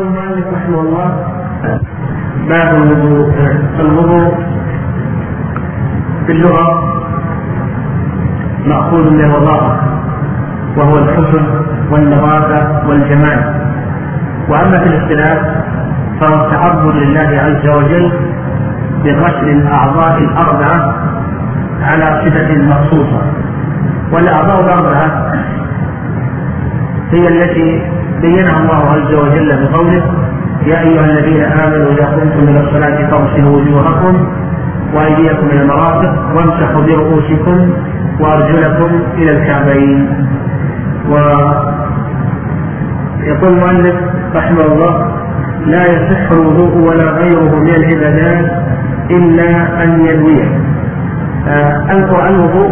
يقول رحمه الله. باب الوضوء الوضوء في اللغة مأخوذ من الوظائف وهو الحسن والنظافة والجمال. وأما في الاختلاف فهو التعبد لله عز وجل بغسل الأعضاء الأربعة على صفة مخصوصة. والأعضاء الأربعة هي التي بينها الله عز وجل بقوله يا أيها الذين آمنوا إذا قمتم إلى الصلاة فاغسلوا وجوهكم وأيديكم إلى المرافق وامسحوا برؤوسكم وأرجلكم إلى الكعبين. ويقول المؤلف رحمه الله لا يصح الوضوء ولا غيره من العبادات إلا أن ينويه. آه الوضوء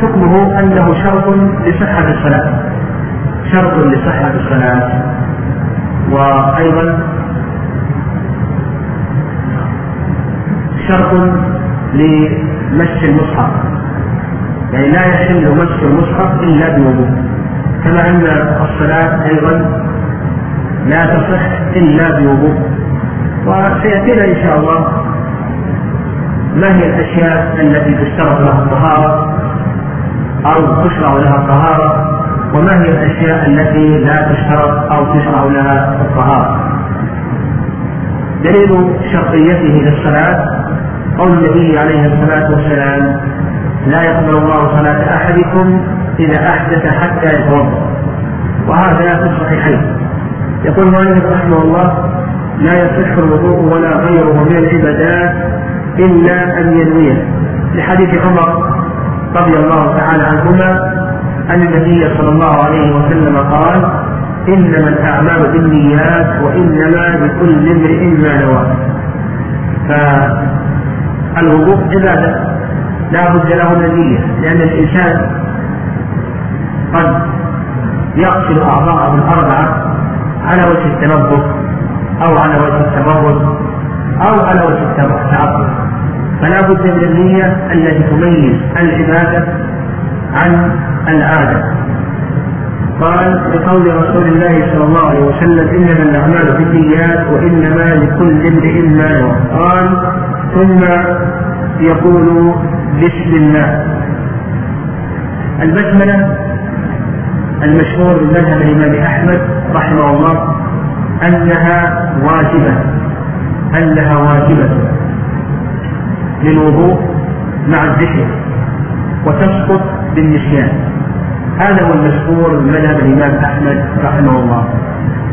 حكمه أنه شرط لصحة الصلاة. شرط لصحة الصلاة وأيضا شرط لمس المصحف. يعني لا يحل مس المصحف إلا بوضوء. كما أن الصلاة أيضا لا تصح إلا بوضوء. وسيأتينا إن شاء الله ما هي الأشياء التي تشترط لها الطهارة أو تشرع لها الطهارة. وما هي الأشياء التي لا تشترط أو تشرع لها الطهارة دليل شرطيته للصلاة قول النبي عليه الصلاة والسلام لا يقبل الله صلاة أحدكم إذا أحدث حتى يتوضأ وهذا في الصحيحين. يقول مالك رحمه الله لا يصح الوضوء ولا غيره من العبادات إلا أن ينويه. لحديث عمر رضي الله تعالى عنهما أن النبي صلى الله عليه وسلم قال إنما الأعمال بالنيات وإنما لكل امرئ ما نوى. فالوضوء عبادة لا بد له من النية لأن الإنسان قد يغسل أعضاءه الأربعة على وجه التنظف أو على وجه التبرد أو على وجه التعبد فلا بد من النية التي تميز العبادة عن العادة قال بقول رسول الله صلى الله عليه وسلم إنما الأعمال بالنيات وإنما لكل امرئ ما قال ثم يقول بسم الله. البسملة المشهور من مذهب الإمام أحمد رحمه الله أنها واجبة أنها واجبة للوضوء مع الذكر وتسقط بالنسيان. هذا هو المشهور من مذهب الإمام أحمد رحمه الله.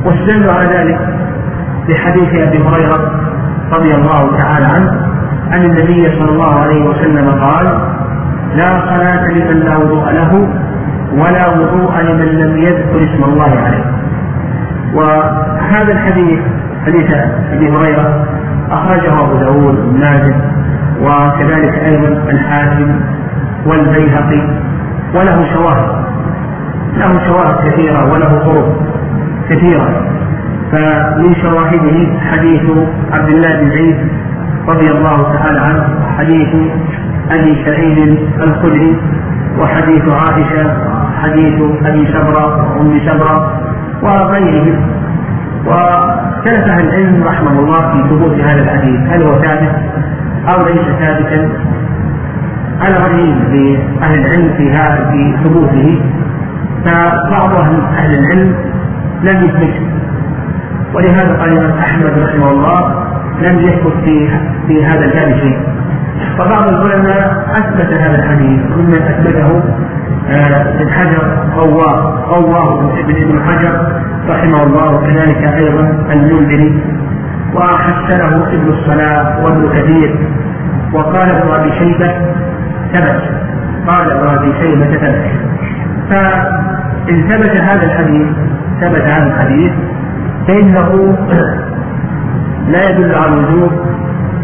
واستدل على ذلك بحديث أبي هريرة رضي الله تعالى عنه أن النبي صلى الله عليه وسلم قال لا صلاة لمن لا وضوء له ولا وضوء لمن لم يذكر اسم الله عليه. وهذا الحديث حديث أبي هريرة أخرجه أبو داود بن ماجه وكذلك أيضا الحاكم والبيهقي. وله شواهد. له شواهد كثيرة وله طرق كثيرة. فمن شواهده حديث عبد الله بن زيد رضي الله تعالى عنه حديث أبي سعيد الخدري وحديث عائشة حديث أبي سبرة وأم سبرة وغيرهم. وكانت أهل العلم رحمه الله في ثبوت هذا الحديث هل هو ثابت أو ليس ثابتا؟ على رأي لأهل العلم في هذا في ثبوته. فبعض أهل العلم لم يثبته ولهذا قال الإمام أحمد رحمه الله لم يثبت في في هذا الباب شيء. فبعض العلماء أثبت هذا الحديث. ممن أثبته آه، ابن حجر قواه قواه ابن ابن حجر رحمه الله وكذلك أيضا المنذري. وحسنه ابن الصلاة وابن كثير. وقال ابن أبي شيبة ثبت. قال ابن ابي شيبه ثبت فإن ثبت هذا الحديث ثبت هذا الحديث فإنه لا يدل على الوجوب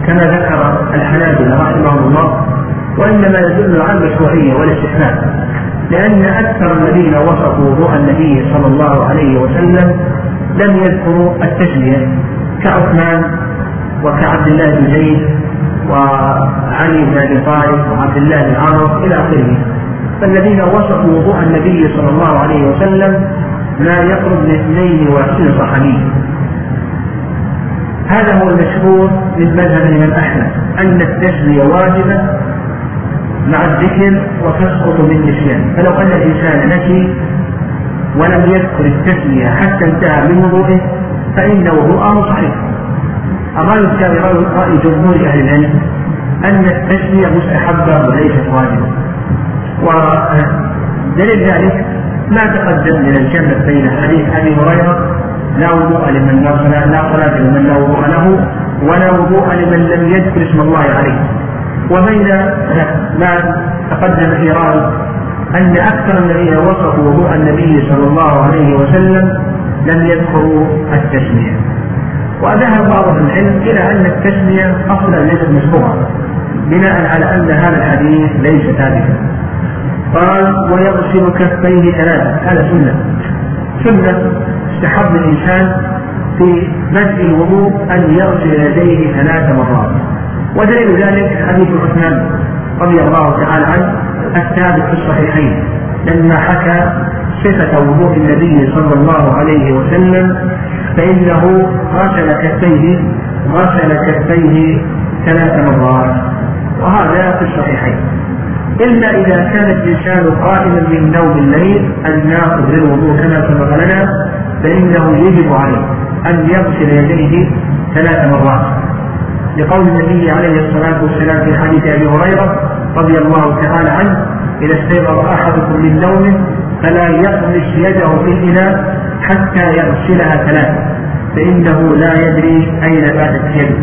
كما ذكر الحنابلة رحمهم الله وإنما يدل على المشروعية والاستحباب لأن أكثر الذين وصفوا وضوء النبي صلى الله عليه وسلم لم يذكروا التسميه كعثمان وكعبد الله بن زيد وعلي بن أبي طالب وعبد الله بن عمرو إلى آخره. فالذين وصفوا وضوء النبي صلى الله عليه وسلم ما يقرب من 22 صحابي. هذا هو المشهور من مذهب الإمام أحمد أن التسمية واجبة مع الذكر وتسقط بالنسيان فلو أن الإنسان نسي ولم يذكر التسمية حتى انتهى من وضوءه فإن وضوءه صحيح. الرأي الثاني رأي جمهور أهل العلم أن التسمية مستحبة وليست واجبة. ودليل ذلك ما تقدم من الجمع بين حديث أبي هريرة لا وضوء لمن لا صلاة لا صلاة لمن لا وضوء له ولا وضوء لمن لم يذكر اسم الله عليه. وبين ما تقدم إيراد أن أكثر الذين وصفوا وضوء النبي صلى الله عليه وسلم لم يذكروا التسمية. وذهب بعض العلم إلى أن التسمية أصلا ليست مشروعة بناء على أن هذا الحديث ليس ثابتا. قال ويغسل كفيه ثلاثة هذا سنة. سنة استحب الإنسان في بدء الوضوء أن يغسل يديه ثلاث مرات. ودليل ذلك حديث عثمان رضي الله تعالى عنه الثابت في الصحيحين لما حكى صفة وضوء النبي صلى الله عليه وسلم فإنه غسل كفيه غسل كفيه ثلاث مرات. وهذا في الصحيحين. إلا إذا كان الإنسان قائما من نوم الليل الناقض للوضوء كما سبق لنا فإنه يجب عليه أن يغسل يديه ثلاث مرات. لقول النبي عليه الصلاة والسلام في حديث أبي هريرة رضي الله تعالى عنه إذا استيقظ أحدكم من نومه فلا يقمش يده في الإناء حتى يغسلها ثلاثة. فإنه لا يدري أين باتت يده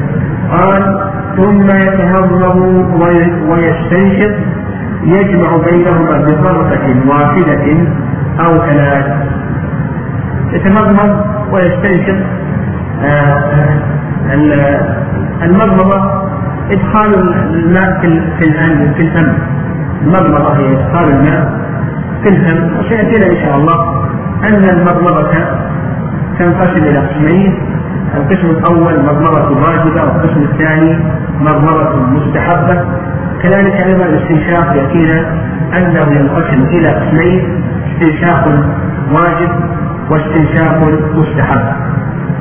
قال ثم يتهضم ويستنشق يجمع بينهما بضربة واحدة أو ثلاث. يتمضمض ويستنشق آه، المضمضة إدخال الماء في في الفم المضمضة هي إدخال الماء في الفم وسيأتينا إن شاء الله أن المضمضة تنقسم إلى قسمين القسم الأول مضمضة واجبة والقسم الثاني مضمضة مستحبة. كذلك أيضا الاستنشاق يأتينا أنه ينقسم إلى قسمين استنشاق واجب واستنشاق مستحب.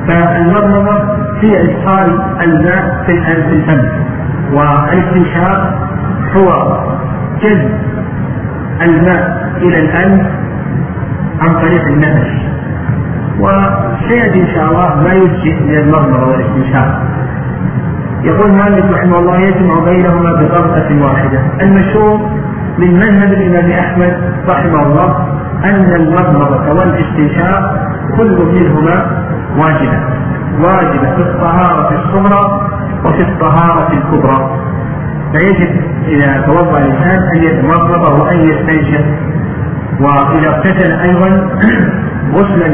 فالمضمضة هي إدخال الماء في الفم والاستنشاق هو جذب الماء إلى الأنف عن طريق النفس. وسيأتي إن شاء الله ما يجزئ من المضمضة والاستنشاق. يقول مالك رحمه الله يجمع بينهما بغرفة واحدة. المشهور من مذهب الإمام أحمد رحمه الله أن المضمضة والاستنشاق كل منهما واجبة. واجبة في الطهارة الصغرى وفي الطهارة الكبرى. فيجب إذا توضأ الإنسان أن يتمضمض وأن يستنشق. وإذا اغتسل أيضا غسلا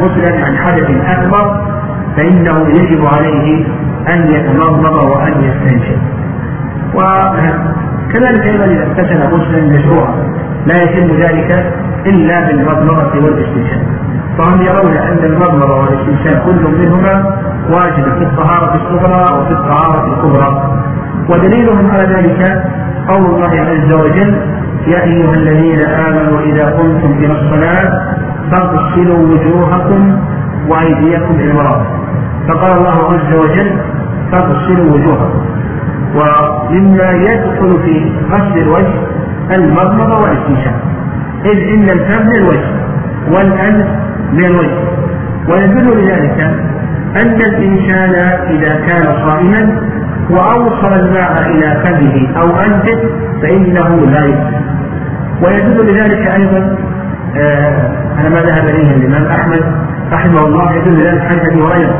غسلا عن حدث أكبر فإنه يجب عليه أن يتمضمض وأن يستنشق. وكذلك أيضا إذا اغتسل غسلا مشروعا لا يتم ذلك إلا بالمضمضة والاستنشاق. فهم يرون أن المضمضة والاستنشاق كل منهما واجب في الطهارة الصغرى وفي الطهارة الكبرى. ودليلهم على ذلك قول الله عز وجل يا أيها الذين آمنوا إذا قمتم إلى الصلاة فاغسلوا وجوهكم وأيديكم إلى المرافق فقال الله عز وجل فاغسلوا وجوهكم. ومما يدخل في غسل الوجه المضمضة والاستنشاق. إذ إن الفم من الوجه والأنف من الوجه. ويدل لذلك أن الإنسان إذا كان صائما وأوصل الماء إلى فمه أو أنفه فإنه لا يفطر ويدل لذلك أيضا آه على ما ذهب إليه الإمام أحمد رحمه الله يدل لذلك حديث أبي هريرة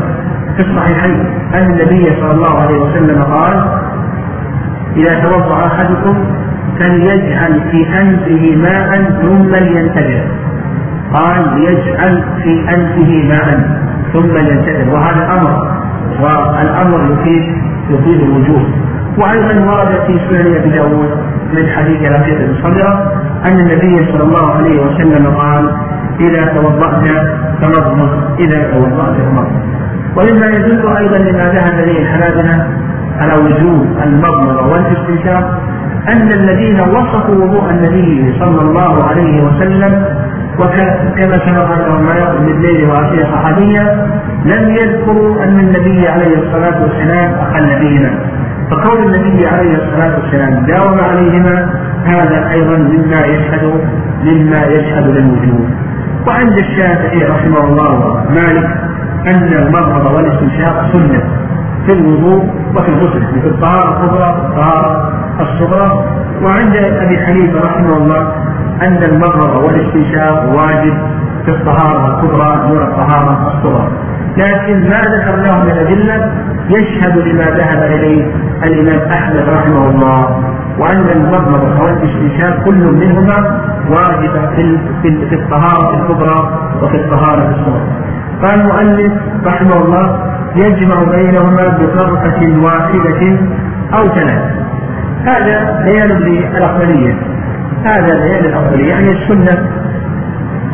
في الصحيحين. أن النبي صلى الله عليه وسلم قال إذا توضأ أحدكم فليجعل في أنفه ماء ثم لينتبه قال ليجعل في أنفه ماء ثم لينتبه وهذا أمر والأمر يفيد يفيد الوجوب وأيضا ورد في سنن أبي داود من حديث رفيق بن صدرة أن النبي صلى الله عليه وسلم قال إذا توضأت فمضمض إذا توضأت فمضمض. ومما يدل أيضا لما ذهب إليه الحنابلة على وجوب المضمضة والاستنشاق أن الذين وصفوا وضوء النبي صلى الله عليه وسلم وكما سبق انهم ما يقول بالليل واشياء صحابية لم يذكروا أن النبي عليه الصلاة والسلام اخل بهما فقول النبي عليه الصلاة والسلام داوم عليهما هذا أيضا مما يشهد مما يشهد للوجود وعند الشافعي رحمه الله ومالك أن المضمضه والاستنشاق سنة في الوضوء وفي الغسل في الطهارة الكبرى والطهاره الصغرى. وعند أبي حنيفة رحمه الله أن المضمضه والاستنشاق واجب في الطهارة الكبرى دون الطهارة الصغرى. لكن ما ذكرناه من الأدلة يشهد لما ذهب إليه الإمام أحمد رحمه الله وأن المضمضه والاستنشاق كل منهما واجبه في في الطهارة الكبرى وفي الطهارة الصغرى قال المؤلف رحمه الله يجمع بينهما بفرقة واحدة أو ثلاث هذا بيان للأفضلية هذا بيان الأفضلية يعني السنة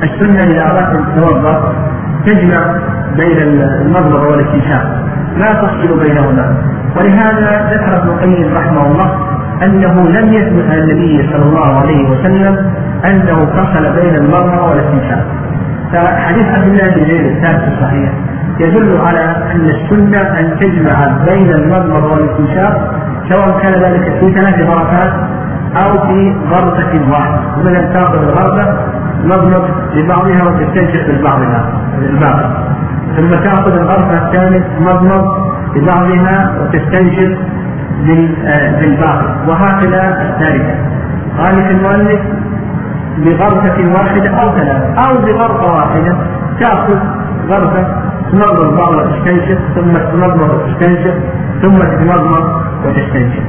السنة إذا أردت أن تتوضأ تجمع بين المضمضة والاستنشاق لا تفصل بينهما. ولهذا ذكر ابن القيم رحمه الله أنه لم يثبت عن النبي صلى الله عليه وسلم أنه فصل بين المضمضة والاستنشاق فحديث عبد الله بن زيد الثابت الصحيح يدل على أن السنة أن تجمع بين المضمض والاستنشاق سواء كان ذلك في ثلاث غرفات أو في غرفه واحدة. مثلا تاخذ الغرفه مضمض لبعضها وتستنشق بالبعض الباقي ثم تاخذ الغرفة الثالث مضمض لبعضها وتستنشق بالباقي وهكذا الثالثة. قال في المؤلف بغرفة واحدة أو ثلاثة أو بغرفة واحدة تأخذ غرفة تمضمض بعض وتستنشق ثم تمضمض وتستنشق ثم تتمضمض وتستنشق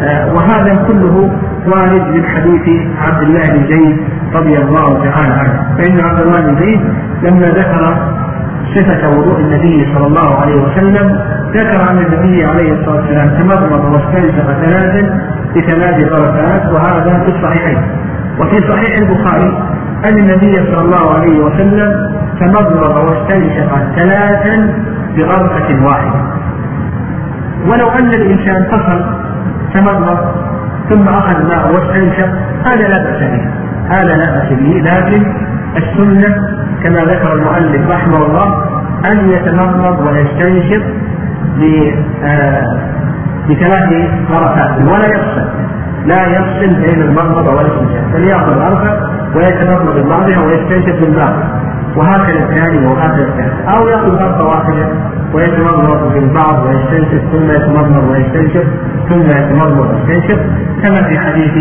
آه وهذا كله وارد من حديث عبد الله بن زيد رضي الله تعالى عنه. فإن عبد الله بن زيد لما ذكر صفة وضوء النبي صلى الله عليه وسلم ذكر أن النبي عليه الصلاة والسلام تمضمض واستنشق ثلاثا بثلاث غرفات وهذا في الصحيحين. وفي صحيح البخاري أن النبي صلى الله عليه وسلم تمضمض واستنشق ثلاثا بغرفة واحدة. ولو أن الإنسان فصل تمضمض ثم أخذ ماء واستنشق هذا لا بأس به. هذا لا بأس به. لكن السنة كما ذكر المؤلف رحمه الله أن يتمضمض ويستنشق آه، بثلاث غرفات ولا يفصل. لا يفصل بين المضمضة والاستنشاق بل يأخذ غرفة ويتمضمض ببعضها ويستنشق بالباقي وهكذا الثاني وهكذا الثاني أو يأخذ غرفة واحدة ويتمضمض بالبعض ويستنشق ثم يتمضمض ويستنشق ثم يتمضمض ويستنشق. كما في حديث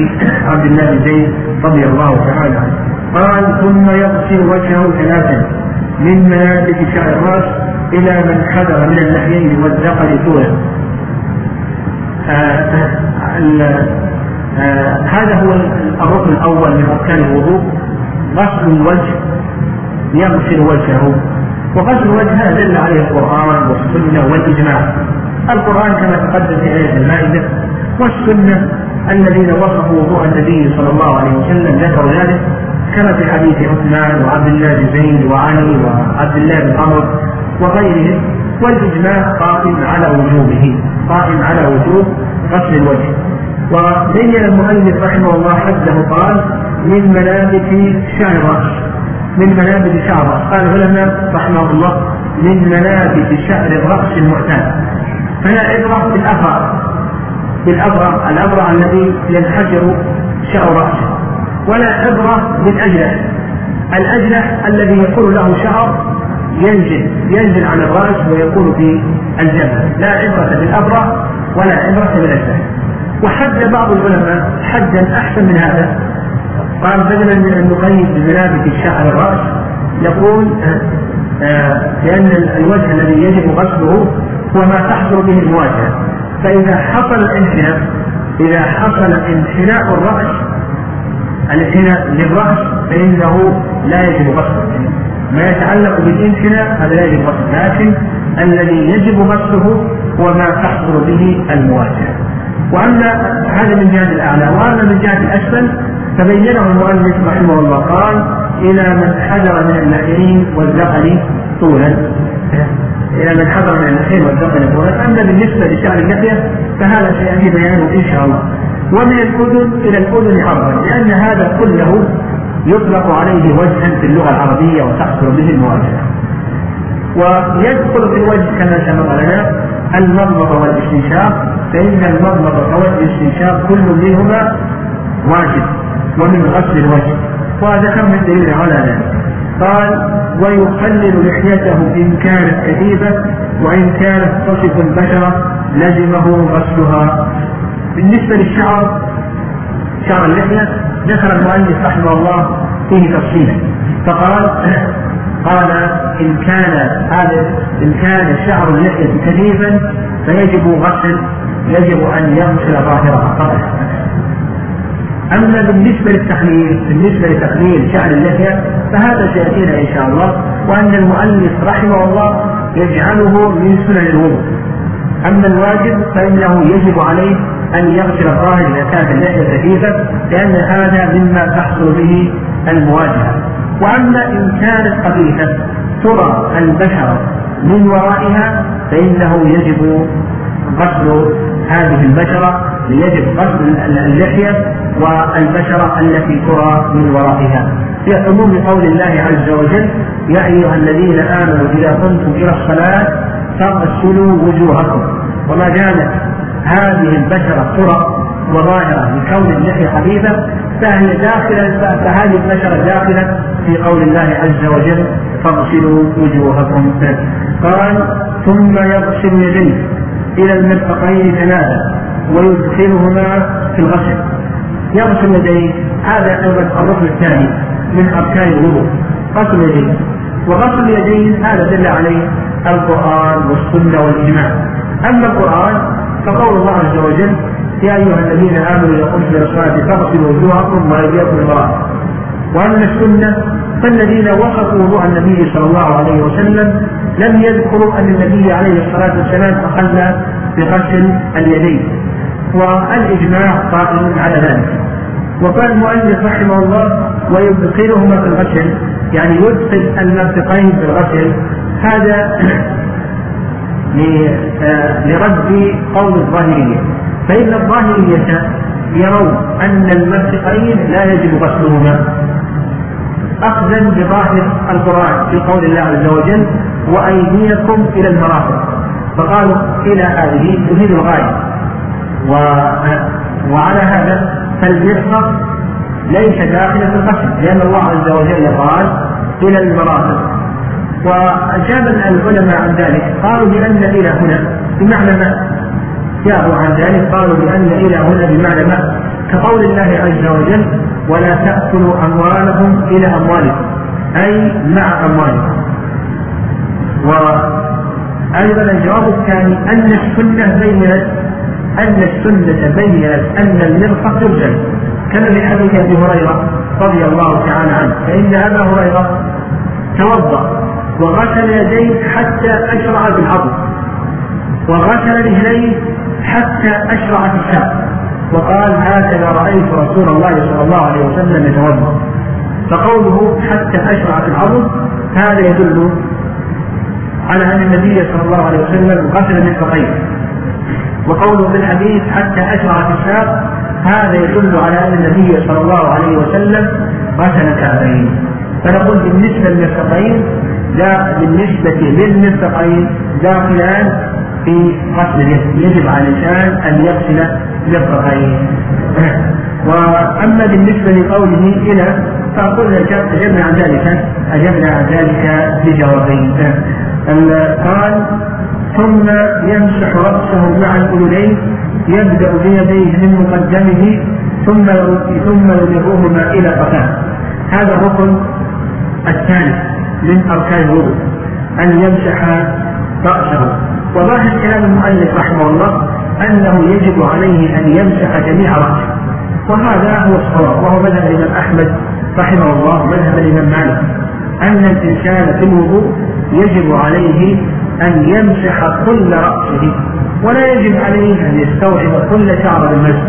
عبد الله بن زيد رضي الله تعالى عنه. قال ثم يغسل وجهه ثلاثا من منابت شعر الرأس إلى من حذر من اللحيين والذقن طولا. آه آه هذا هو الركن الأول من أركان الوضوء. غسل الوجه يغسل وجهه وغسل الوجه دل عليه القرآن والسنة والإجماع. القرآن كما تقدم في آية المائدة والسنة الذين وصفوا وضوء النبي صلى الله عليه وسلم ذكروا ذلك كما في حديث عثمان وعبد الله بن زيد وعلي وعبد الله بن عمرو وغيرهم والإجماع قائم على وجوبه قائم على وجوب غسل الوجه. وبين المؤلف رحمه الله حده قال من منابت شعر من منابت شعر. قال العلماء رحمه الله من منابت شعر الرأس المعتاد. فلا عبرة بالأفرع بالأفرع الأفرع الذي ينحجر شعر رأسه ولا عبرة بالأجنح الأجنح الذي يكون له شعر ينزل ينزل عن الرأس ويكون في الجبهة لا عبرة بالأفرع ولا عبرة بالأجنح وحد بعض العلماء حدا أحسن من هذا. قال بدلا من أن نقيد بملابس شعر الرأس يقول آه، لأن الوجه الذي يجب غسله هو ما تحصل به المواجهة. فإذا حصل الانحناء إذا حصل انحناء الرأس الانحناء للرأس فإنه لا يجب غسله. ما يتعلق بالانحناء هذا لا يجب غسله لكن الذي يجب غسله هو ما تحصل به المواجهة. وأما هذا من جهة الأعلى وأما من جهة الأسفل فبينه المؤلف رحمه الله قال إلى من حذر من اللحين والذقن طولا. إلى من حذر من اللحين والذقن طولا. أما بالنسبة لشعر اللحية فهذا سيأتي بيانه إن شاء الله. ومن الأذن إلى الأذن عرضا لأن هذا كله يطلق عليه وجها في اللغة العربية وتحصل به المواجهة. ويدخل في الوجه كما سبق لنا المضمضة والاستنشاق فإن المضمضة والإستنشاق كل منهما واجب. ومن غسل الوجه. وذكرنا الدليل على ذلك؟ قال ويقلل لحيته إن كانت كثيفة وإن كانت تصف البشرة لزمه غسلها. بالنسبة للشعر شعر اللحية ذكر المؤلف رحمه الله فيه تفصيلا. فقال قال إن كان هذا إن كان شعر اللحية كثيفا فيجب غسل يجب أن يغسل ظاهرها. قبل أما بالنسبة للتخليل بالنسبة لتخليل شعر اللحية فهذا سيأتينا إن شاء الله وأن المؤلف رحمه الله يجعله من سنن الوضوء. أما الواجب فإنه يجب عليه أن يغسل الظاهر إذا كانت اللحية خفيفة لأن هذا مما تحصل به المواجهة. وأما إن كانت قبيحة ترى البشرة من ورائها فإنه يجب غسل هذه البشرة يجب غسل اللحية والبشرة التي ترى من ورائها. في عموم قول الله عز وجل يا أيها الذين آمنوا إذا قمتم إلى الصلاة فاغسلوا وجوهكم. وما دامت هذه البشرة ترى وظاهرة لكون اللحية خفيفة فهي داخلة فهذه البشرة داخلة في قول الله عز وجل فاغسلوا وجوهكم. قال ثم يغسل يديه إلى المرفقين ثلاثة ويدخلهما في الغسل. يغسل يديه هذا أيضا الركن الثاني من أركان الوضوء. غسل اليدين. وغسل اليدين هذا دل عليه القرآن والسنة والإجماع. أما القرآن فقول الله عز وجل يا أيها الذين آمنوا إذا قمتم إلى الصلاة فاغسلوا وجوهكم وأيديكم المرافق وأما السنة فالذين وصفوا وضوء النبي صلى الله عليه وسلم لم يذكروا أن النبي عليه الصلاة والسلام أخذ بغسل اليدين. والإجماع قائم على ذلك. وقال المؤلف رحمه الله ويدخلهما في الغسل يعني يدخل المرفقين في الغسل. هذا لرد قول الظاهرية. فإن الظاهرية يرون أن المرفقين لا يجب غسلهما. أخذا بظاهر القرآن في قول الله عز وجل وأيديكم إلى المرافق. فقالوا إلى هذه تفيد الغاية. و... وعلى هذا فالمرفق ليس داخلا في القسم لأن الله عز وجل قال إلى المرافق وأجاب العلماء عن ذلك قالوا بأن إلى هنا بمعنى ما؟ جاءوا عن ذلك قالوا بأن إلى هنا بمعنى ما؟ كقول الله عز وجل ولا تأكلوا أموالهم إلى أموالكم أي مع أموالكم. وأيضا الجواب الثاني أن السنة بينت أن السنة بينت أن المرفق يرسل كما في حديث أبي هريرة رضي الله تعالى عنه. فإن أبا هريرة توضأ وغسل يديه حتى أشرع الأرض. وغسل رجليه حتى أشرع في الساق وقال هكذا رأيت رسول الله صلى الله عليه وسلم يتوضأ. فقوله حتى أشرع الأرض. هذا يدل على أن النبي صلى الله عليه وسلم غسل مرفقيه وقوله في الحديث حتى أشرع في الساق هذا يدل على أن النبي صلى الله عليه وسلم غسل كعبين فنقول بالنسبة للمرفقين لا بالنسبة للمرفقين داخلان في غسل اليد يجب على الإنسان أن يغسل مرفقين وأما بالنسبة لقوله إلى فقلنا أجبنا عن ذلك أجبنا عن ذلك بجوابين. قال ثم يمسح رأسه مع الأذنين يبدأ بيديه من مقدمه ثم ثم يدرهما إلى قفاه هذا الركن الثالث من أركان الوضوء أن يمسح رأسه. وظاهر كلام المؤلف رحمه الله أنه يجب عليه أن يمسح جميع رأسه. وهذا هو الصواب وهو مذهب الإمام أحمد رحمه الله مذهب الإمام مالك. أن الإنسان في الوضوء يجب عليه أن يمسح كل رأسه. ولا يجب عليه أن يستوعب كل شعر المسح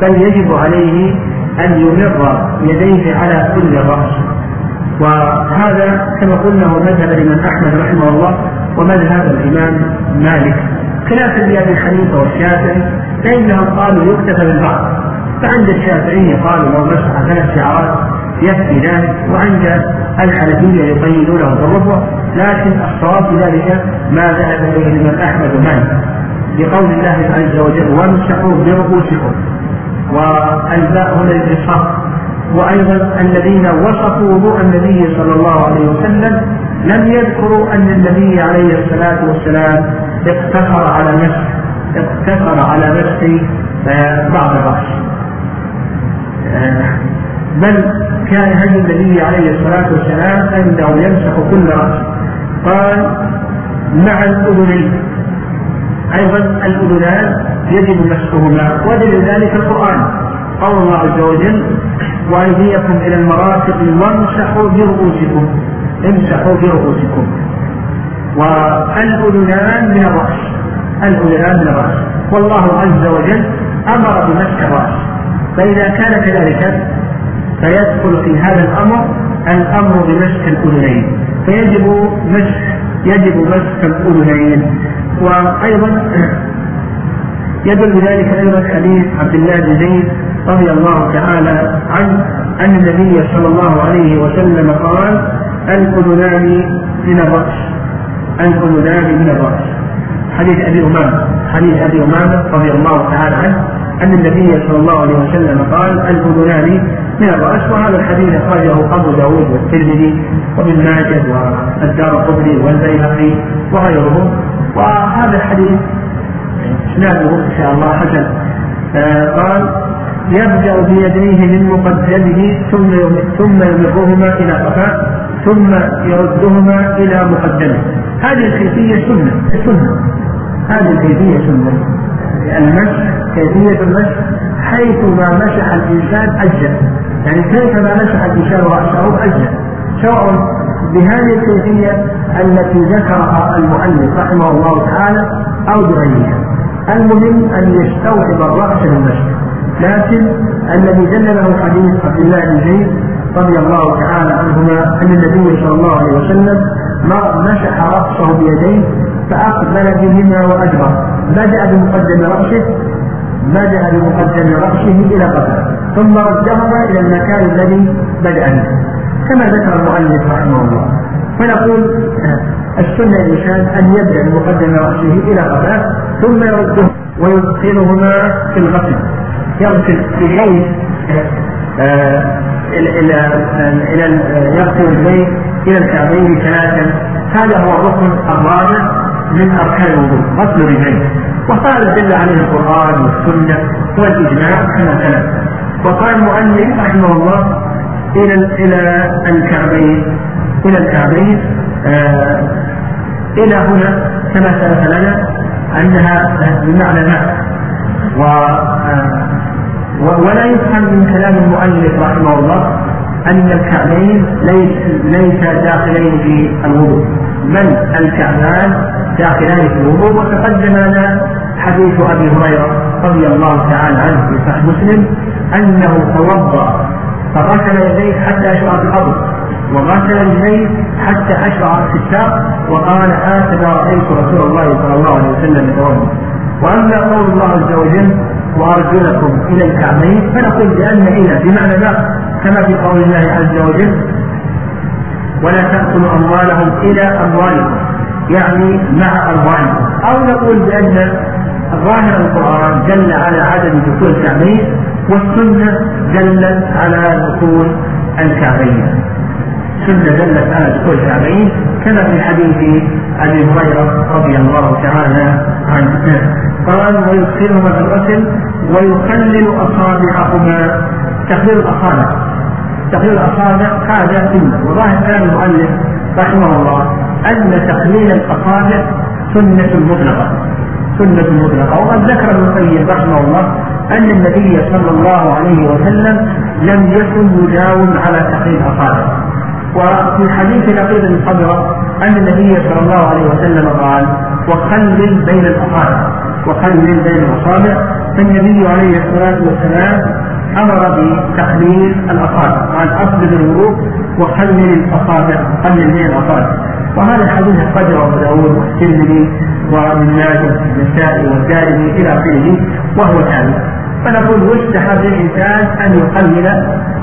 بل يجب عليه أن يمر يديه على كل رأس. وهذا كما قلنا هو مذهب الإمام أحمد رحمه الله ومذهب الإمام مالك. خلافا لأبي حنيفة والشافعي فإنهم قالوا يكتفى بالبعض. فعند الشافعية قالوا لو مسح ثلاث شعرات ذلك وعند الحنفية يقيدونه بالربع لكن الصواب في ذلك ما ذهب إليه الإمام أحمد ومالك. لقول الله عز وجل وامسحوا برؤوسكم. والباء هنا للاتصال وأيضا الذين وصفوا وضوء النبي صلى الله عليه وسلم لم يذكروا أن النبي عليه الصلاة والسلام اقتصر على مسح اقتصر على مسح آه، بعض الرأس. آه، بل كان هدي النبي عليه الصلاة والسلام انه يمسح كل رأس. قال مع الأذنين. أيضا الأذنان يجب مسحهما. ودليل ذلك القرآن. قول الله عز وجل وأيديكم إلى المرافق وامسحوا برؤوسكم. امسحوا برؤوسكم. والأذنان من الرأس. الأذنان من الرأس. والله عز وجل أمر بمسح الرأس. فإذا كان كذلك فيدخل في هذا الأمر الأمر بمسح الأذنين. فيجب مسح يجب مسح الأذنين. وأيضا يدل ذلك أيضا حديث عبد الله بن زيد رضي الله تعالى عنه أن النبي صلى الله عليه وسلم قال الأذنان من الرأس. الأذنان من الرأس. حديث أبي أمامة. حديث أبي أمامة رضي الله تعالى عنه أن النبي صلى الله عليه وسلم قال الأذنان من الراس وهذا الحديث أخرجه أبو داود والترمذي وابن ماجه والدار القطري والبيهقي وغيرهم. وهذا الحديث إسناده إن شاء الله حسن. آه قال يبدأ بيديه من مقدمه ثم ثم يمرهما إلى قفاه ثم يردهما إلى مقدمه. هذه الكيفية سنة سنة. هذه الكيفية سنة. المسح كيفية المسح حيث ما مسح الإنسان اجزا يعني كيف ما مسح الانسان رأسه اجزا سواء بهذه الكيفية التي ذكرها المؤلف رحمه الله تعالى أو بغيرها. المهم أن يستوعب الرأس المسح. لكن الذي دل له حديث عبد الله بن زيد رضي الله تعالى عنهما أن النبي صلى الله عليه وسلم مسح رأسه بيديه فأقبل بهما وادبر بدأ بمقدم رأسه بدا بمقدم رأسه إلى قدمه ثم ردهما إلى المكان الذي بدأ منه. كما ذكر المؤلف رحمه الله. فنقول السنة الإنسان أن يبدأ بمقدم رأسه إلى قدمه ثم يرده ويدخلهما في الغسل. يغسل بحيث آه، إلى إلى يغسل البيت إلى الكعبين ثلاثا. هذا هو الركن الرابع من أركان الوضوء غسل الرجلين وهذا دل عليه القرآن والسنة والإجماع كما سلف. وقال المؤلف رحمه الله إلى إلى الكعبين إلى الكعبين آه إلى هنا كما سلف لنا أنها بمعنى و آه ولا يفهم من كلام المؤلف رحمه الله أن الكعبين ليس ليس داخلين في الوضوء. بل الكعبان داخلان في الوضوء وتقدم لنا حديث أبي هريرة رضي الله تعالى عنه في صحيح مسلم أنه توضأ فغسل يديه حتى أشرع الأرض وغسل رجليه حتى أشرع في الساق وقال هكذا رأيت رسول الله صلى الله عليه وسلم يتوضأ. وأما قول الله عز وجل وأرجلكم إلى الكعبين فنقول بأن إلى بمعنى لا كما في قول الله عز وجل ولا تأكلوا أموالهم إلى أموالكم يعني مع أموالكم. أو نقول بأن ظاهر القرآن دل على عدم دخول الكعبين والسنة دلت على دخول الكعبين سنة دلت على دخول الكعبين كما في حديث أبي هريرة رضي الله تعالى عنه. قال ويدخلهما في الغسل ويخلل أصابعهما تخليل الأصابع. تخليل الاصابع هذا سنه وظاهر كلام المؤلف رحمه الله أن تخليل الأصابع سنة مطلقة. سنة مطلقة. وقد ذكر ابن القيم رحمه الله أن النبي صلى الله عليه وسلم لم يكن يداوم على تخليل الأصابع. وفي حديث لقيط بن صبره أن النبي صلى الله عليه وسلم قال وخلل بين الأصابع. وخلل بين الأصابع. فالنبي عليه الصلاة والسلام أمر بتخليل الأصابع. قال اصبغ الوضوء وخلل الأصابع خلل بين الأصابع. وهذا الحديث اخرجه أبو داود والترمذي وابن ماجه والنسائي والدارمي إلى آخره وهو ثابت فنقول يستحب للانسان أن يقلل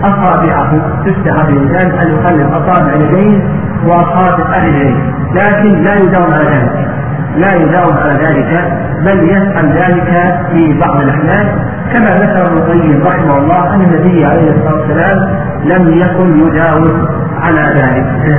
أصابعه. تستحب الإنسان أن يخلل أصابع اليدين وأصابع الرجلين لكن لا يداوم على ذلك. لا يداوم على ذلك بل يفعل ذلك في بعض الأحيان. كما ذكر ابن القيم رحمه الله أن النبي عليه الصلاة والسلام لم يكن يداوم على ذلك.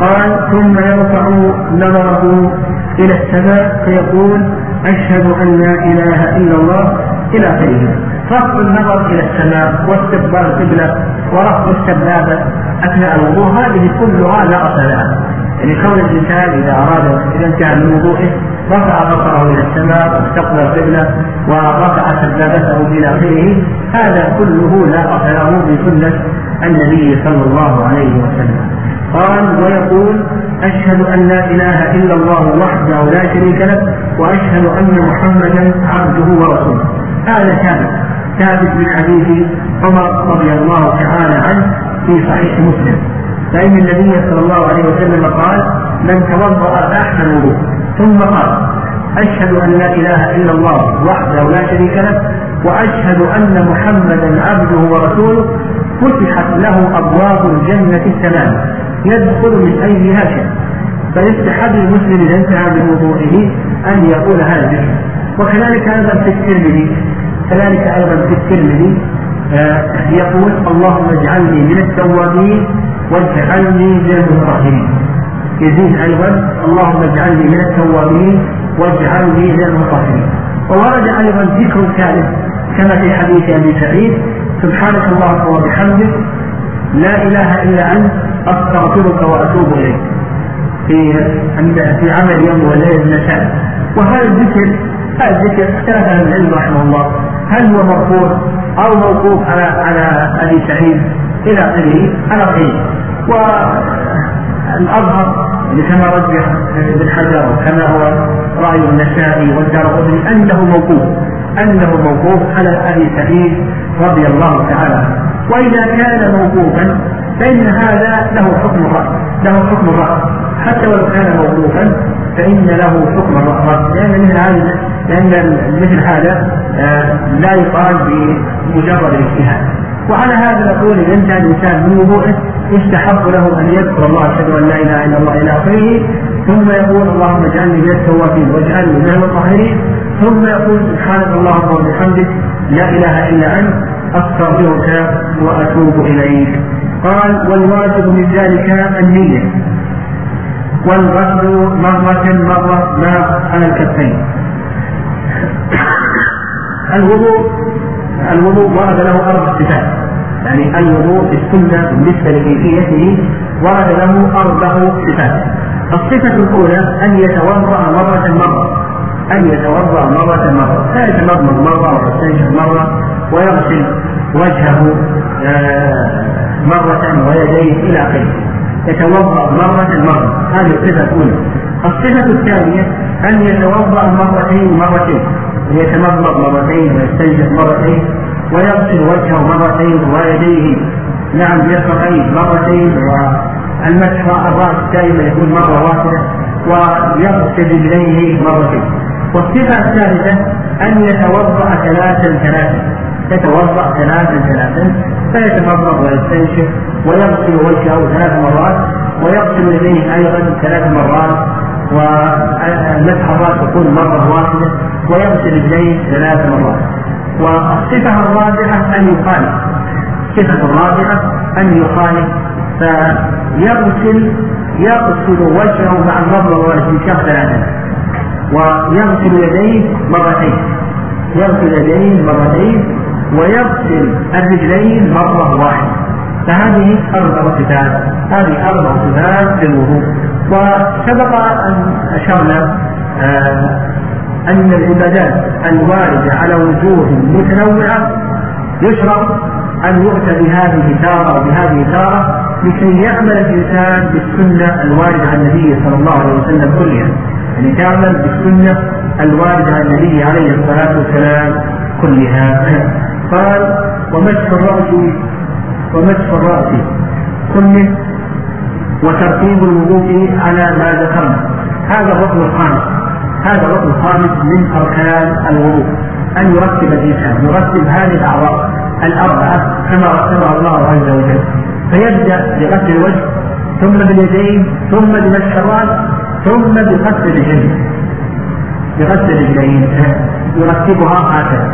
قال ثم يرفع نظره إلى السماء فيقول أشهد أن لا إله إلا الله إلى آخره. رفع النظر إلى السماء واستقبال القبلة ورفع السبابة أثناء الوضوء هذه كلها لا أصل لها. يعني كون الإنسان إذا أراد إذا انتهى من وضوءه رفع بصره إلى السماء واستقبل القبلة ورفع سبابته إلى آخره هذا كله لا أصل له بسنة النبي صلى الله عليه وسلم. قال ويقول أشهد أن لا إله إلا الله وحده لا شريك له وأشهد أن محمدا عبده ورسوله. هذا ثابت ثابت من حديث عمر رضي الله تعالى عنه في صحيح مسلم. فإن النبي صلى الله عليه وسلم قال من توضأ فأحسن الوضوء ثم قال أشهد أن لا إله إلا الله وحده لا شريك له وأشهد أن محمدا عبده ورسوله فتحت له أبواب الجنة الثمان يدخل من أيها شاء فيستحب المسلم إذا انتهى من وضوئه أن يقول هذا الذكر. وكذلك أيضا في الترمذي كذلك أيضا في الترمذي آه، يقول اللهم اجعلني من التوابين واجعلني من المطهرين يزيد أيضا اللهم اجعلني من التوابين واجعلني من المطهرين. وورد أيضا ذكر ثالث كما في حديث أبي سعيد سبحانك اللهم وبحمدك لا إله إلا أنت أستغفرك وأتوب إليك. في في عمل يوم وليلة النساء. وهذا الذكر هذا الذكر اختلف أهل العلم رحمه الله. هل هو مرفوع أو موقوف على على أبي سعيد؟ إلى آخره. على قيد والأظهر كما رجح ابن حجر وكما هو رأي النسائي والدار أنه موقوف أنه موقوف على أبي سعيد رضي الله تعالى وإذا كان موقوفا فإن هذا له حكم الرأس له حكم الرأس حتى ولو كان موقوفا فإن له حكم الرأس لأن مثل هذا لأن مثل هذا آه، لا يقال بمجرد الاجتهاد وعلى هذا نقول إذا انتهى الإنسان من وضوءه يستحق له أن يذكر الله أشهد أن لا إله إلا الله إلى آخره. ثم يقول اللهم اجعلني من التوابين واجعلني من المطهرين ثم يقول سبحانك اللهم وبحمدك لا إله إلا أنت أستغفرك وأتوب إليك. قال والواجب من ذلك النية. والغسل مرة مرة ما على الكفين. الوضوء الوضوء ورد له أربع صفات. يعني الوضوء في السنة بالنسبة لكيفيته ورد له أربع صفات. الصفة الأولى أن يتوضأ مرة مرة. أن يتوضأ مرة مرة. فيتمضمض مرة ويستنشق مرة ويغسل وجهه آه، مرة ويديه إلى آخره. يتوضأ مرة مرة. هذه الصفة الأولى. الصفة الثانية أن يتوضأ مرتين مرتين يتمضمض مرتين ويستنشق مرتين ويغسل وجهه مرتين ويديه. نعم مرفقين مرتين والمسح الراس دائما يكون مرة واحدة ويغسل رجليه مرتين. والصفة الثالثة أن يتوضأ ثلاثا ثلاثا. يتوضأ ثلاثا ثلاثا فيتمضمض ويستنشق ويغسل وجهه ثلاث مرات ويغسل يديه أيضا ثلاث مرات. ومسح الراس يكون مرة واحدة ويغسل رجليه ثلاث مرات. والصفه الرابعه أن يخالف. الصفه الرابعه أن يخالف. فيغسل يغسل وجهه مع النظر والاستنشاق ثلاثة. ويغسل يديه مرتين. يغسل يديه مرتين ويغسل الرجلين مرة واحدة. فهذه أربع صفات. هذه أربع صفات للوضوء وسبق أن أشرنا آه أن العبادات الواردة على وجوه متنوعة يشرع أن يؤتى بهذه تارة وبهذه تارة لكي يعمل الإنسان بالسنة الواردة عن النبي صلى الله عليه وسلم كلها. يعني تعمل بالسنة الواردة عن النبي عليه الصلاة والسلام كلها. قال ومسح الرأس ومسح الرأس كله وترتيب الوضوء على ما ذكرنا. هذا الركن الخامس هذا الركن الخامس من أركان الوضوء. أن يرتب الإنسان يرتب هذه الأعضاء الأربعة كما رسمها الله عز وجل. فيبدأ بغسل الوجه ثم باليدين ثم بمسح الرأس ثم بغسل الرجلين بغسل الرجلين يرتبها هكذا.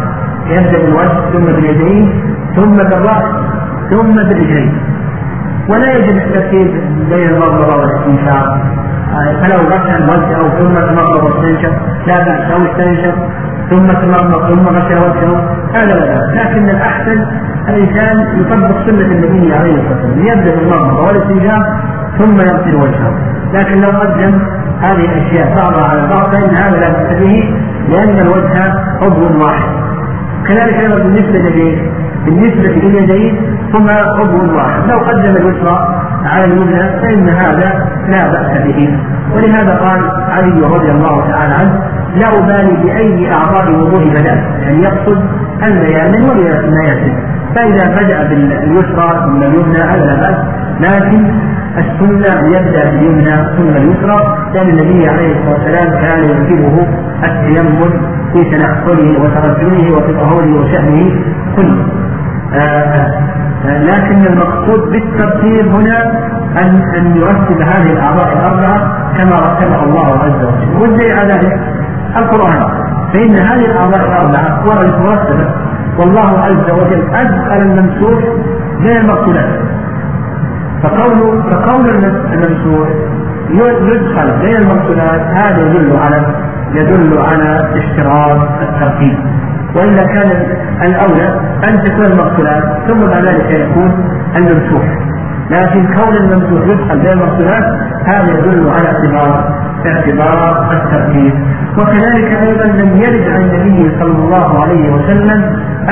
يبدأ بالوجه ثم باليدين ثم بالرأس ثم بالرجلين. ولا يجب الترتيب بين المضمضة والاستنشاق فلو غسل وجهه ثم تمضمض واستنشق لا بأس أو استنشق ثم تمضمض ثم غسل وجهه هذا لا بأس. لكن الأحسن الإنسان يطبق سنة النبي عليه الصلاة والسلام يبدأ بالمضمضة والاستنشاق ثم يغسل وجهه. لكن لو قدم هذه الأشياء بعضها على بعض فإن هذا لا بأس به لأن الوجه عضو واحد. كذلك أيضا بالنسبة بالنسبة لليدين هما عضو واحد. لو قدم اليسرى على اليمنى فإن هذا لا بأس به. ولهذا قال علي رضي الله تعالى عنه لا أبالي بأي أعضاء الوضوء بدأت يعني يقصد الميامن والمياسر فإذا بدأ باليسرى ثم اليمنى هذا لا بأس. لكن السنة يبدأ باليمنى ثم اليسرى لأن النبي عليه الصلاة والسلام كان يعجبه التيمم في تنقله وترجمه وفي طهوره وشأنه كله. آه لكن المقصود بالترتيب هنا أن أن يرتب هذه الأعضاء الأربعة كما رتبها الله عز وجل. والدليل على ذلك القرآن. فإن هذه الأعضاء الأربعة وردت مرتبة والله عز وجل أدخل الممسوح بين المقتولات فقول فقول الممسوح يدخل بين المقتولات هذا يدل على يدل على اشتراط الترتيب. وإلا كان الأولى أن تكون المقتولات ثم بعد ذلك يكون الممسوح. لكن كون الممسوح يدخل بين المقتولات هذا يدل على اعتبار اعتبار الترتيب وكذلك أيضا لم يرد عن النبي صلى الله عليه وسلم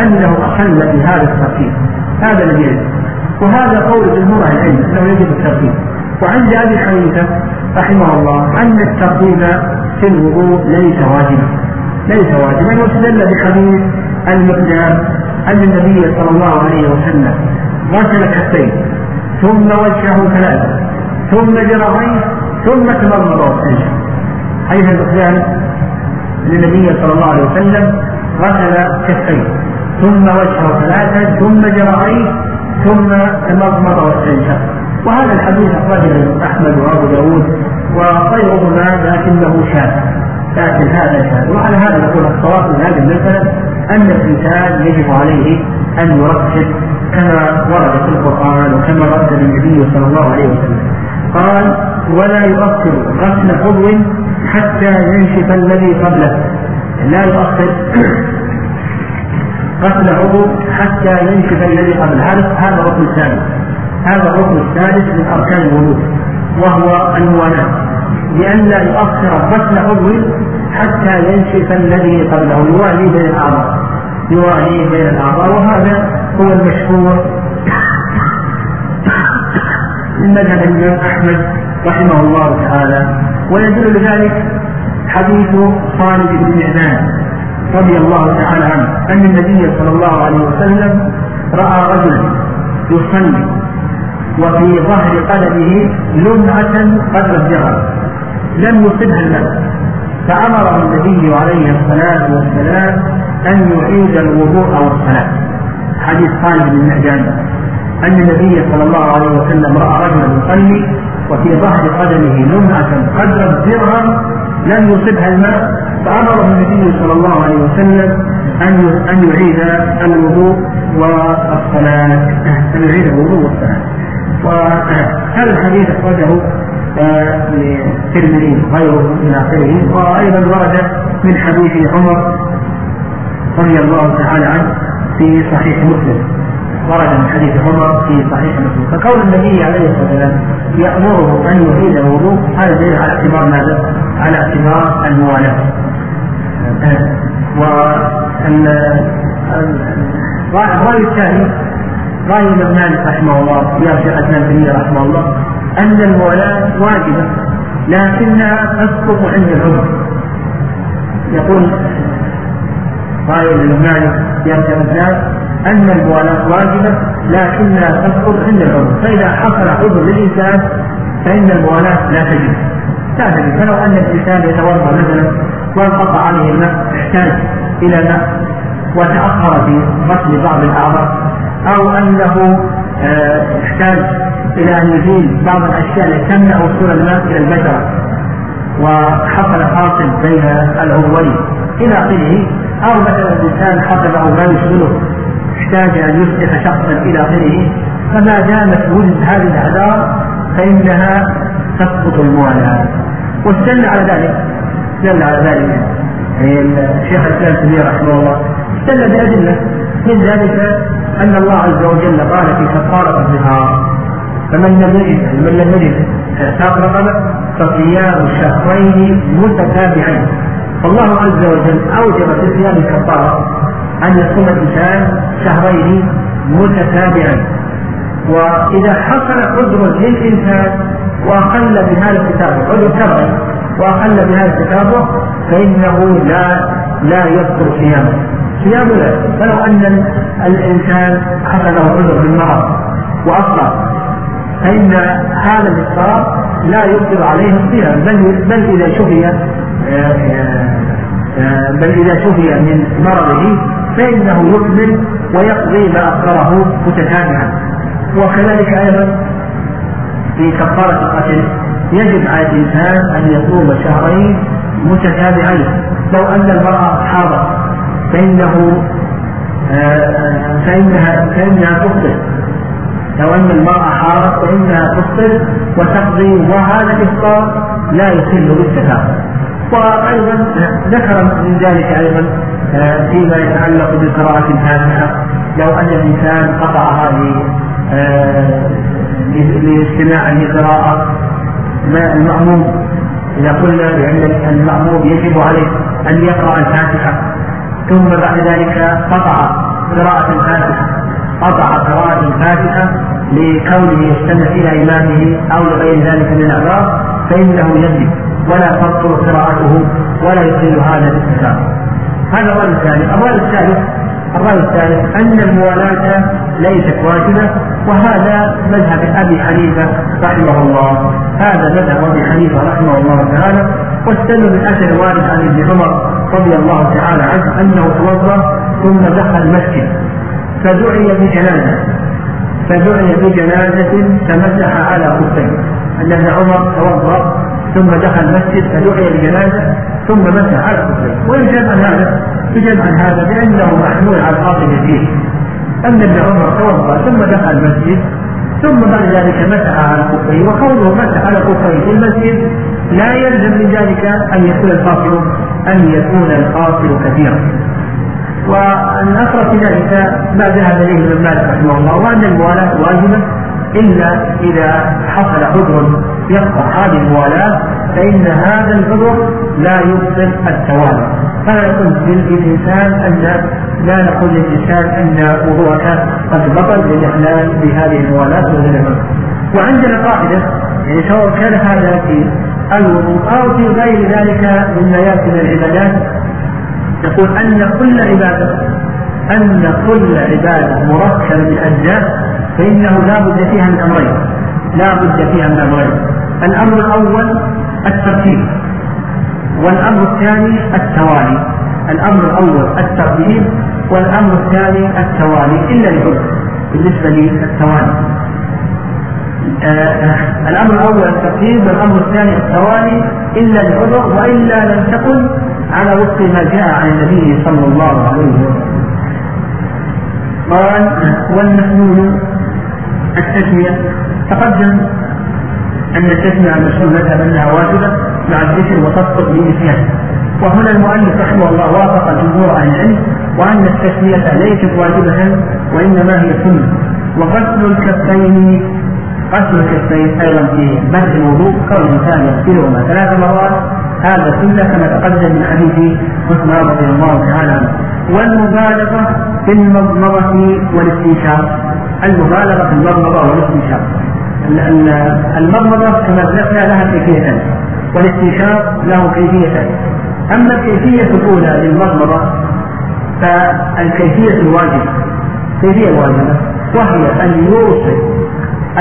أنه أحل بهذا الترتيب هذا لم يرد. وهذا قول جمهور العلم أنه يجب الترتيب وعند أبي حنيفة رحمه الله أن الترتيب في الوضوء ليس واجبا. ليس واجبا واستدل بحديث المقدام أن النبي صلى الله عليه وسلم غسل كفيه ثم وجهه ثلاثة ثم جرعيه ثم تمرمر واستنشق حيث المقدام أن النبي صلى الله عليه وسلم غسل كفيه ثم وجهه ثلاثة ثم جرعيه ثم تمضمض واستنشق وهذا الحديث أخرجه أحمد وأبو داود وغيرهما لكنه شاذ. لكن هذا شاذ وعلى هذا نقول الصواب من هذه المسألة أن الإنسان يجب عليه أن يرتب كما ورد في القرآن وكما رد النبي صلى الله عليه وسلم. قال ولا يؤخر غسل عضو حتى ينشف الذي قبله. لا يؤخر غسل عضو حتى ينشف الذي قبل هذا الركن الثالث. هذا الركن الثالث من أركان الوضوء وهو الموالاة. لئلا يؤخر غسل عضو حتى ينشف الذي قبله يوالي بين الأعضاء. يوالي بين الأعضاء وهذا هو المشهور من مذهب الإمام أحمد رحمه الله تعالى. ويدل لذلك حديث خالد بن نعمان رضي الله تعالى عنه أن النبي صلى الله عليه وسلم رأى رجلا يصلي وفي ظهر قدمه لمعة قدر الجرى لم يصبها الماء فأمره النبي عليه الصلاة والسلام أن يعيد الوضوء والصلاة. حديث خالد بن معدان أن النبي صلى الله عليه وسلم رأى رجلا يصلي وفي ظهر قدمه لمعة قدر الدرهم لم يصبها الماء فأمره النبي صلى الله عليه وسلم أن أن يعيد الوضوء والصلاة. أن يعيد الوضوء والصلاة. وهذا الحديث أخرجه للترمذي وغيره من آخره. وأيضا ورد من حديث عمر رضي الله تعالى عنه في صحيح مسلم. ورد من حديث عمر في صحيح مسلم. فكون النبي عليه الصلاة والسلام يأمره أن يعيد الوضوء هذا دليل على اعتبار ماذا؟ على اعتبار الموالاه. والرأي الثاني رأي الإمام مالك رحمه الله شيخ ابن رحمه الله أن المولاة واجبة لكنها تسقط عند العمر. يقول رأي الإمام مالك يا شيخ أن الموالاة واجبة لكنها تسقط عند العمر. فإذا حصل عذر للإنسان فإن الموالاة لا تجب. لا فلو أن الإنسان يتوضأ مثلا وانقطع عليه الماء احتاج إلى ماء وتأخر في غسل بعض الأعضاء أو أنه احتاج إلى أن يزيل بعض الأشياء التي تمنع وصول الماء إلى البشرة. وحصل فاصل بين العضوين. إلى آخره أو مثلا الإنسان حصل ما يشغله احتاج أن يصلح شخصا إلى آخره. فما دامت وجد هذه الأعذار فإنها تسقط الموالاة واستدل على ذلك استدل على ذلك الشيخ الإسلام تيمية رحمه الله استدل بادله من ذلك أن الله عز وجل قال في كفاره الظهار فمن لم يجد من لم يجد ساق رقبه فصيام شهرين متتابعين. فالله عز وجل أوجب في صيام الكفارة أن يصوم الإنسان شهرين متتابعين. وإذا حصل عذر للإنسان وأقل بهذا الكتاب عذر شرعي وأقل بهذا التتابع فإنه لا لا يذكر صيامه. صيامه لا فلو أن الإنسان حصل له عذر بالمرض وافطر فإن هذا الافطار لا يفطر عليه الصيام بل بل إذا شفي آه، آه، بل إذا شفي من مرضه فإنه يكمل ويقضي ما افطره متتابعا وكذلك أيضا في كفارة القتل يجب على الإنسان أن يصوم شهرين متتابعين لو أن المرأة حاضت فإنه آه، فإنها فإنها تفطر لو أن المرأة حاضت فإنها تفطر وتقضي وهذا الإفطار لا يخل بالتفاهم وأيضا ذكر من ذلك أيضا آه، فيما يتعلق بقراءة الفاتحة. لو أن الإنسان قطع هذه آه، لاستماع لقراءة ما المأموم. إذا قلنا بأن المأموم يجب عليه أن يقرأ الفاتحة ثم بعد ذلك قطع قراءة الفاتحة. قطع قراءة الفاتحة لكونه يستمع إلى إمامه أو لغير ذلك من الأعذار فإنه يجب ولا تبطل قراءته ولا يصير هذا الاتفاق هذا الرأي الثاني الرأي الثالث الرأي الثالث أن الموالاة ليست واجبة وهذا مذهب أبي حنيفة رحمه الله. هذا مذهب أبي حنيفة رحمه الله تعالى. واستدل من أثر وارد عن ابن عمر رضي الله تعالى عنه أنه توضأ ثم دخل المسجد. فدعي بجنازة. فدعي بجنازة فمسح على خفيه أن ابن عمر توضأ ثم دخل المسجد فدعي بجنازة ثم مسح على خفيه ويجب عن هذا يجب عن هذا بأنه محمول على القاصد فيه أن ابن عمر توضأ ثم دخل المسجد ثم بعد ذلك مسح على خفيه وكونه مسح على خفيه في المسجد لا يلزم من ذلك أن يكون الفاصل أن يكون القاصر كثيرا. والأقرب في ذلك ما ذهب إليه ابن مالك رحمه الله وأن الموالاة واجبة إلا إذا حصل عذر يقطع هذه الموالاة فإن هذا العذر لا يبطل التوالي. فلا يقول للإنسان أن لا نقول للإنسان أن وضوءك قد بطل بالإحلال بهذه الموالاة وغيرها وعندنا قاعدة يعني سواء كان هذا في الوضوء أو في غير ذلك مما يأتي من العبادات يقول أن كل عبادة أن كل عبادة مركبة من أجزاء فإنه لا بد فيها من أمرين. لا بد فيها من أمرين. الأمر الأول الترتيب. والأمر الثاني التوالي. الأمر الأول الترتيب والأمر الثاني التوالي. إلا لعذر بالنسبة للتوالي آه الأمر الأول الترتيب والأمر الثاني التوالي. إلا لعذر وإلا لم تكن على وفق ما جاء عن النبي صلى الله عليه وسلم. قال والمسنون التسمية تقدم أن عن المشهور مذهب أنها واجبة مع الذكر وتسقط بنسيان وهنا المؤلف رحمه الله وافق جمهور أهل العلم وأن التسمية ليست واجبة وإنما هي سنة. وغسل الكفين غسل الكفين أيضا في بدء الوضوء كون الإنسان يغسلهما ثلاث مرات هذا سنة كما تقدم من حديث عثمان رضي الله تعالى عنه. والمبالغة في المضمضة والاستنشاق. المبالغة في المضمضة والاستنشاق. المضمضة كما ذكرنا لها كيفيتان والاستنشاق له كيفيتان أما الكيفية الأولى للمضمضة فالكيفية الواجبة كيفية الواجبة وهي أن يوصل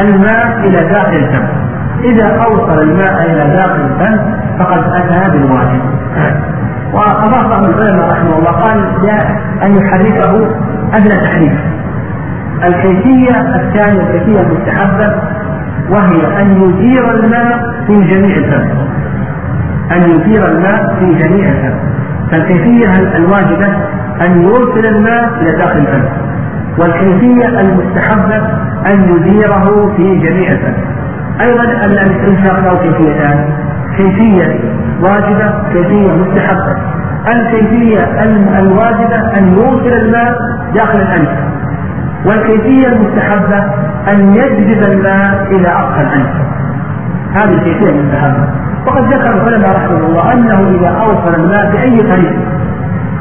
الماء إلى داخل الفم. إذا أوصل الماء إلى داخل الفم فقد أتى بالواجب. وأضاف بعض العلماء رحمه الله قال أن يحركه أدنى تحريف الكيفية الثانية الكيفية المستحبة وهي أن يدير الماء في جميع الفم أن يدير الماء في جميع الفم فالكيفية الواجبة أن يرسل الماء إلى داخل الفم والكيفية المستحبة أن يديره في جميع الفم أيضا الاستنشاق له كيفيتان كيفية واجبة كيفية مستحبة. الكيفية الواجبة أن يوصل الماء داخل الأنف والكيفية المستحبة أن يجذب الماء إلى أقصى الأنف هذه الكيفية المستحبة. وقد ذكر العلماء رحمه الله أنه إذا أوصل الماء بأي طريق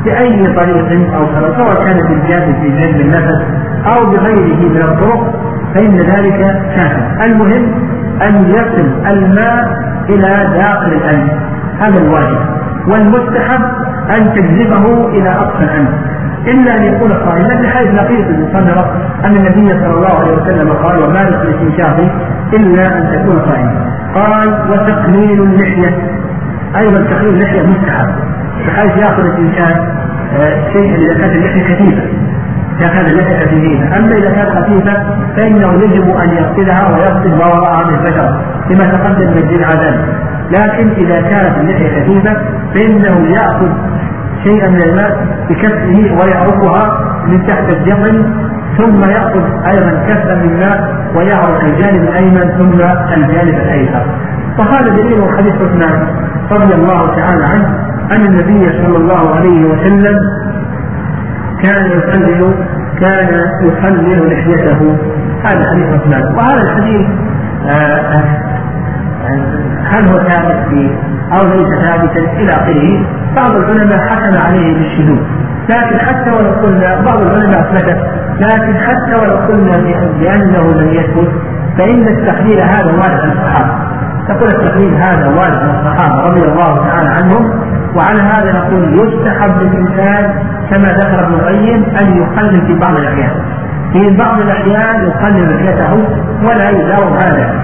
بأي طريق أوصل سواء كان بالجاد في جذب النفس أو بغيره من الطرق فإن ذلك كافي. المهم أن يصل الماء إلى داخل الأنف. هذا الواجب. والمستحب أن تجذبه إلى أقصى الأنف. إلا أن يكون صائما بحيث لقيت المصنف أن النبي صلى الله عليه وسلم قال وما الاستنشاق إلا أن تكون صائما قال وتقليل اللحية. أيضا تقليل اللحية مستحب. بحيث يأخذ الإنسان آه، شيئا إذا كانت اللحية كثيفة إذا كانت اللحية خفيفة. أما إذا كانت خفيفة فإنه يجب أن يغسلها ويغسل ما وراءها من البشر كما تقدم من الدين لكن إذا كانت اللحية خفيفة فإنه يأخذ شيئا من الماء بكفه ويعرفها من تحت الجبل ثم يأخذ أيضا كفا من الماء ويعرف الجانب الأيمن ثم الجانب الأيسر. وهذا دليل حديث عثمان رضي الله تعالى عنه أن النبي صلى الله عليه وسلم كان يخلل كان يخلل لحيته. هذا حديث عثمان. وهذا الحديث آه، هل هو ثابت أو ليس ثابتا إلى آخره؟ بعض العلماء حكم عليه بالشذوذ. لكن حتى ولو قلنا بعض العلماء أثبتت لكن حتى ولو قلنا بأنه لم يثبت فإن التحليل هذا وارد عن الصحابة. تقول التحليل هذا وارد عن الصحابة رضي الله تعالى عنهم وعلى هذا نقول يستحب للانسان كما ذكر ابن القيم أن يقلل في بعض الأحيان. في بعض الأحيان يقلل لحيته ولا يداوم ذلك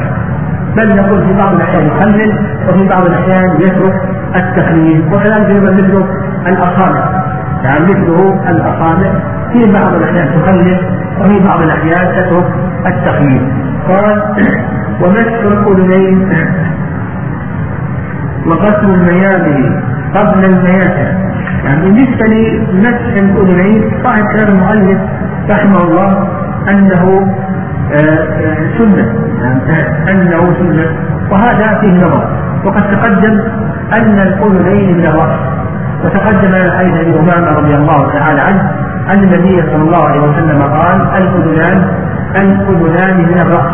بل نقول في بعض الأحيان يقلل وفي بعض الأحيان يترك التخليل. وكذلك أيضا مثل الاصابع يعني مثله الاصابع في بعض الأحيان تخلل وفي بعض الأحيان تترك التخليل. قال ومسح الأذنين وغسل الميامن قبل المياسر يعني بالنسبة لمسح الأذنين صاحب كلام المؤلف رحمه الله أنه سنة أنه سنة وهذا فيه نظر. وقد تقدم أن الأذنين من الرأس وتقدم لنا حديث أبي أمامة رضي الله تعالى عنه أن النبي صلى الله عليه وسلم قال الأذنان الأذنان من الرأس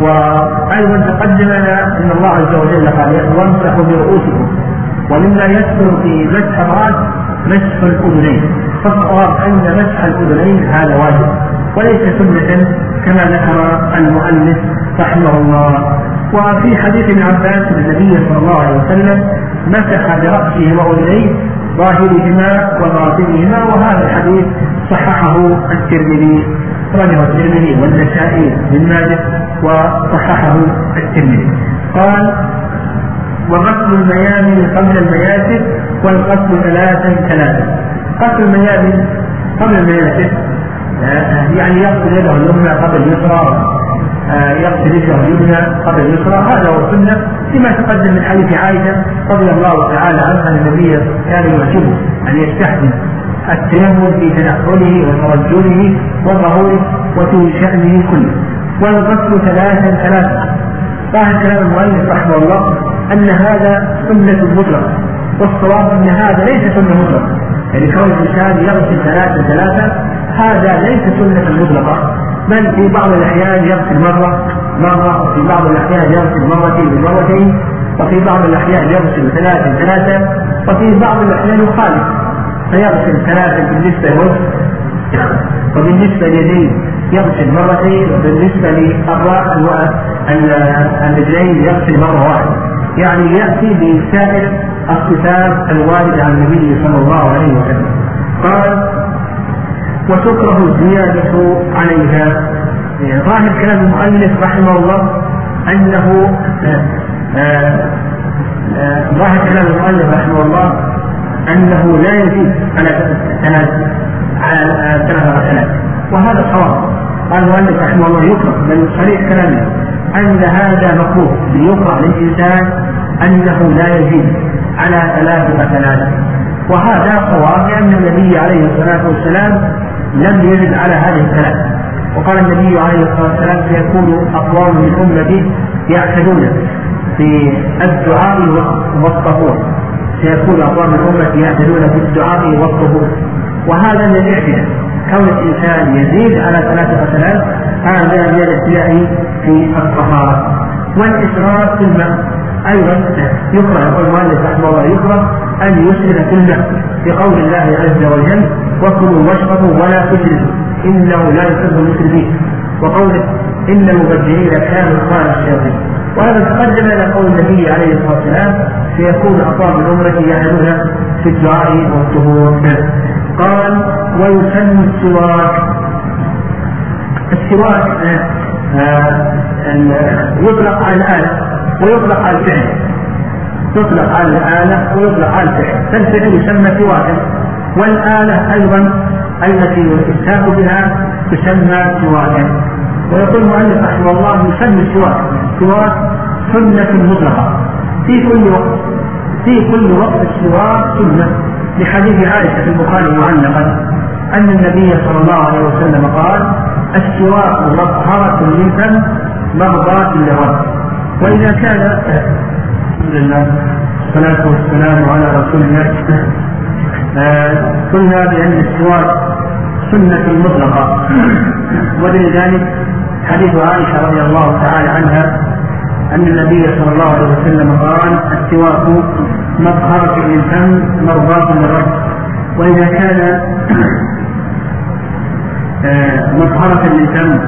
وأيضا تقدم لنا أن الله عز وجل قال وامسحوا برؤوسكم ومما يدخل في مسح الرأس مسح الأذنين فالصواب أن مسح الأذنين هذا واجب. وليس سنة كما ذكر المؤلف رحمه الله. وفي حديث ابن عباس النبي صلى الله عليه وسلم مسح برأسه وأذنيه ظاهرهما وباطنهما وهذا الحديث صححه الترمذي. رجع الترمذي والنسائي بن ماجه وصححه الترمذي. قال وغسل الميامن قبل المياسر والغسل ثلاثا ثلاثا. غسل الميامن قبل المياسر يعني يغسل يده اليمنى قبل اليسرى آه، يغسل يده اليمنى قبل اليسرى. هذا هو السنة لما تقدم من حديث عائشة رضي الله تعالى عنها النبي كان يعجبه أن يستحسن التيمم في تنقله وترجله وظهوره وفي شأنه كله. والغسل ثلاثا ثلاثا. ظاهر كلام المؤلف رحمه الله أن هذا سنة مطلقة والصواب أن هذا ليس سنة مطلقة يعني كون الإنسان يغسل ثلاثا ثلاثا هذا ليس سنة مطلقة بل في بعض الأحيان يغسل مرة مرة وفي بعض الأحيان يغسل مرتين بمرتين وفي بعض الأحيان يغسل ثلاثة ثلاثة وفي بعض الأحيان يخالف فيغسل ثلاثة بالنسبة للوجه وبالنسبة لليدين يغسل مرتين وبالنسبة للرأس والرجلين يغسل مرة واحدة. يعني يأتي بسائر الصفات الواردة عن النبي صلى الله عليه وسلم. قال وتكره الزيادة عليها. ظاهر كلام المؤلف رحمه الله أنه آه، آه، ظاهر كلام المؤلف رحمه الله أنه لا يزيد على ثلاث على ثلاث وهذا صواب قال المؤلف رحمه الله يكره بل صريح كلامه أن هذا مكروه ليكره للإنسان أنه لا يزيد على ثلاث غسلات وهذا صواب لأن النبي عليه الصلاة والسلام لم يزد على هذه الثلاث. وقال النبي عليه الصلاة والسلام سيكون أقوام من امتي يعتدون في الدعاء والطهور. سيكون أقوام من امتي يعتدون في الدعاء والطهور. وهذا من الاعتداء. كون الإنسان يزيد على ثلاث غسلات هذا من الاعتداء في الطهارة. والاسراف في الماء. أيضا يكره يقول المؤلف رحمه الله يكره أن يسرف في الماء بقول الله عز وجل وكلوا واشربوا ولا تسرفوا إنه لا يحب المسرفين وقوله إن المبذرين كانوا أخوان الشياطين. وهذا تقدم إلى قول النبي عليه الصلاة والسلام سيكون اقوام الامه يعملون في الدعاء والطهور. قال ويسن السواك. السواك آه، يطلق على الآلة. ويطلق على الفعل. يطلق على الآلة ويطلق على الفعل. فالفعل يسمى سواكا والآلة أيضا التي يستاك بها تسمى سواكا ويقول المؤلف رحمه الله يسمى السواك سواك سنة مطلقة. في كل وقت. في كل وقت السواك سنة. لحديث عائشة في البخاري معلقا أن النبي صلى الله عليه وسلم قال السواك مطهرة للفم مرضاة للرب. وإذا كان الحمد لله والصلاة والسلام على رسول الله. قلنا بأن السواك سنة مطلقة ولذلك حديث عائشة رضي الله تعالى عنها أن النبي صلى الله عليه وسلم قال السواك مطهرة للفم مرضاة للرب وإذا كان آه، مطهرة للفم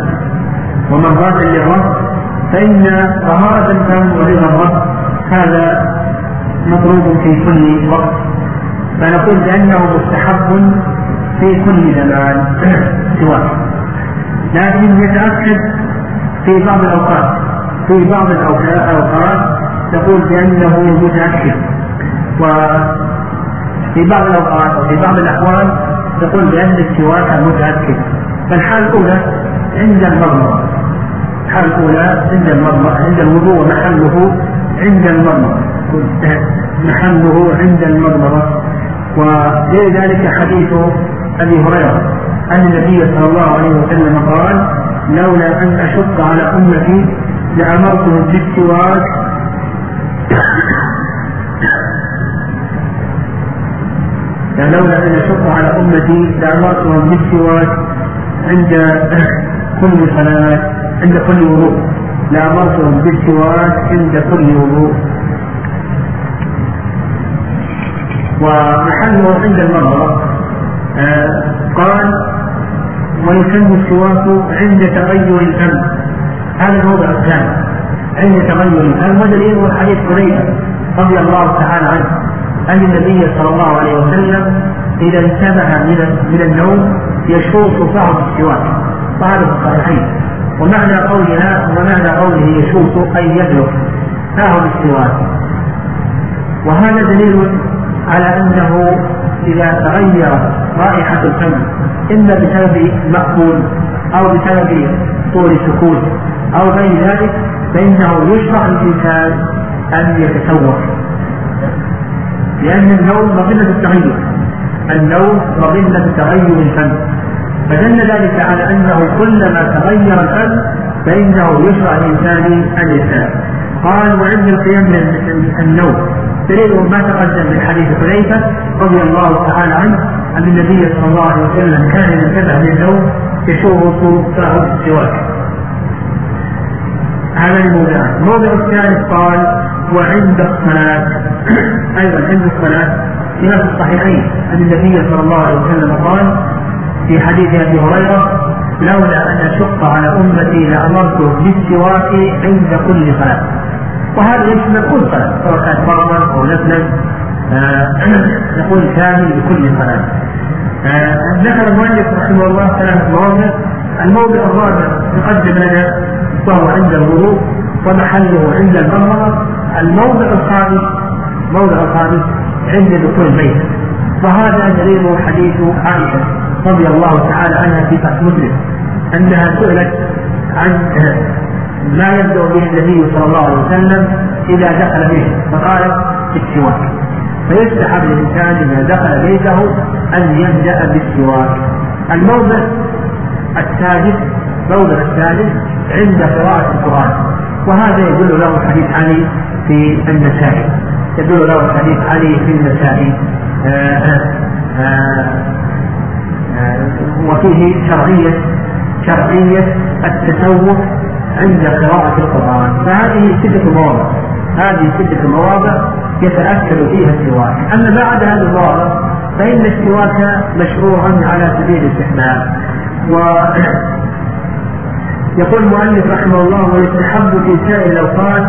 ومرضاة للرب فإن طهارة الفم الرب هذا مطلوب في كل وقت. فنقول بأنه مستحب في كل زمان سواك لكن يتأكد في بعض الأوقات في بعض الأوقات نقول بأنه متأكد. وفي بعض الأوقات وفي بعض الأحوال نقول بأن السواك متأكد. فالحالة الأولى عند المضمضة الحالة الأولى عند المضمضة عند الوضوء محله عند المضمضة محله عند المضمضة ولذلك حديث أبي هريرة أن النبي صلى الله عليه وسلم قال لولا أن أشق على أمتي لأمرتهم بالسواك لولا أن أشق على أمتي لأمرتهم بالسواك عند كل صلاة. عند كل وضوء. لأمرتهم بالسواك عند كل وضوء. ومحله عند المرضى. آه قال ويسمى السواك عند تغير الفم هذا الموضع الثاني. عند تغير الفم ودليله حديث حذيفه رضي الله تعالى عنه. ان النبي صلى الله عليه وسلم إذا انتبه من من النوم يشوط فاه السواك. وهذا في الصحيحين. ومعنى قولها ومعنى قوله يشوط أي يدلك فاه بالسواك وهذا دليل على أنه إذا تغيرت رائحة الفم إما بسبب مأكول أو بسبب طول سكوت أو غير ذلك فإنه يشرع للانسان أن يتسوق. لأن النوم مظنه التغير النوم مظنه تغير الفم. فدل ذلك على أنه كلما تغير الفم فإنه يشرع الانسان أن يتساءل قال وعند القيام من النوم. دليل ما تقدم من حديث حذيفة رضي الله تعالى عنه أن النبي صلى الله عليه وسلم كان اذا انتبه للنوم يشوف فاه السواك هذا الموضع. الموضع الثالث قال وعند الصلاة. أيضا عند الصلاة. في الصحيحين. أن النبي صلى الله عليه وسلم قال في حديث أبي هريرة لولا أن أشق على أمتي لأمرت بالسواك عند كل صلاة. وهذا يشمل كل صلاة سواء كان فرضا أو نفلا. آه نقول كامل لكل صلاة. آه ذكر المؤلف رحمه الله ثلاثة مواضع. الموضع الرابع يقدم لنا وهو عند الوضوء ومحله عند المرمرة الموضع الخامس موضع الخامس عند دخول البيت. وهذا دليل حديث عائشة. رضي الله تعالى عنها في فتح مسلم أنها سئلت عن ما يبدأ به النبي صلى الله عليه وسلم إذا دخل بيته؟ فقالت السواك فيستحب للإنسان إذا دخل بيته أن يبدأ بالسواك. الموضع الثالث موضع الثالث عند قراءة القرآن. وهذا يدل له حديث علي في النسائي. يدل له حديث علي في النسائي. آه، آه، آه، وفيه شرعية شرعية التسوق عند قراءة القرآن. فهذه ستة مواضع. هذه ستة مواضع يتأكد فيها السواك. أما بعد هذه المواضع فإن السواك مشروع على سبيل الاستحباب. و يقول المؤلف رحمه الله ويستحب في سائر الأوقات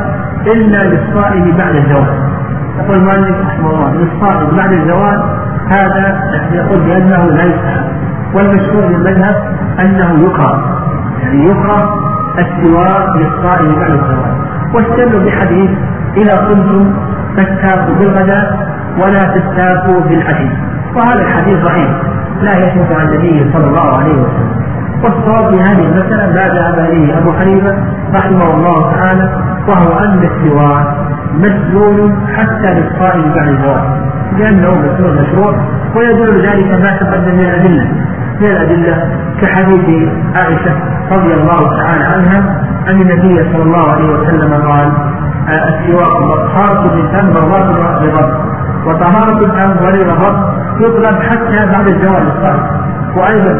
إلا للصائم بعد الزواج. يقول المؤلف رحمه الله للصائم بعد الزواج هذا يقول بأنه لا يستحب والمشهور للمذهب أنه يكره يعني يكره السواك للصائم بعد الزواج. واستدلوا بحديث إذا كنتم فاستاكوا بالغداء ولا تستاكوا بالعشي. وهذا الحديث ضعيف. لا يثبت عن النبي صلى الله عليه وسلم. والصواب في هذه المسألة ما ذهب إليه أبو حنيفة رحمه الله تعالى وهو أن السواك مسلول حتى للصائم بعد الزواج. لأنه مسلول مشروع ويدل ذلك ما تقدم من الأدلة. من الأدلة كحديث عائشة رضي الله تعالى عنها أن النبي صلى الله عليه وسلم قال السواك طهارة الفم مرات للرب وطهارة الفم ولي الرب يطلب حتى بعد الزواج الصالح. وأيضا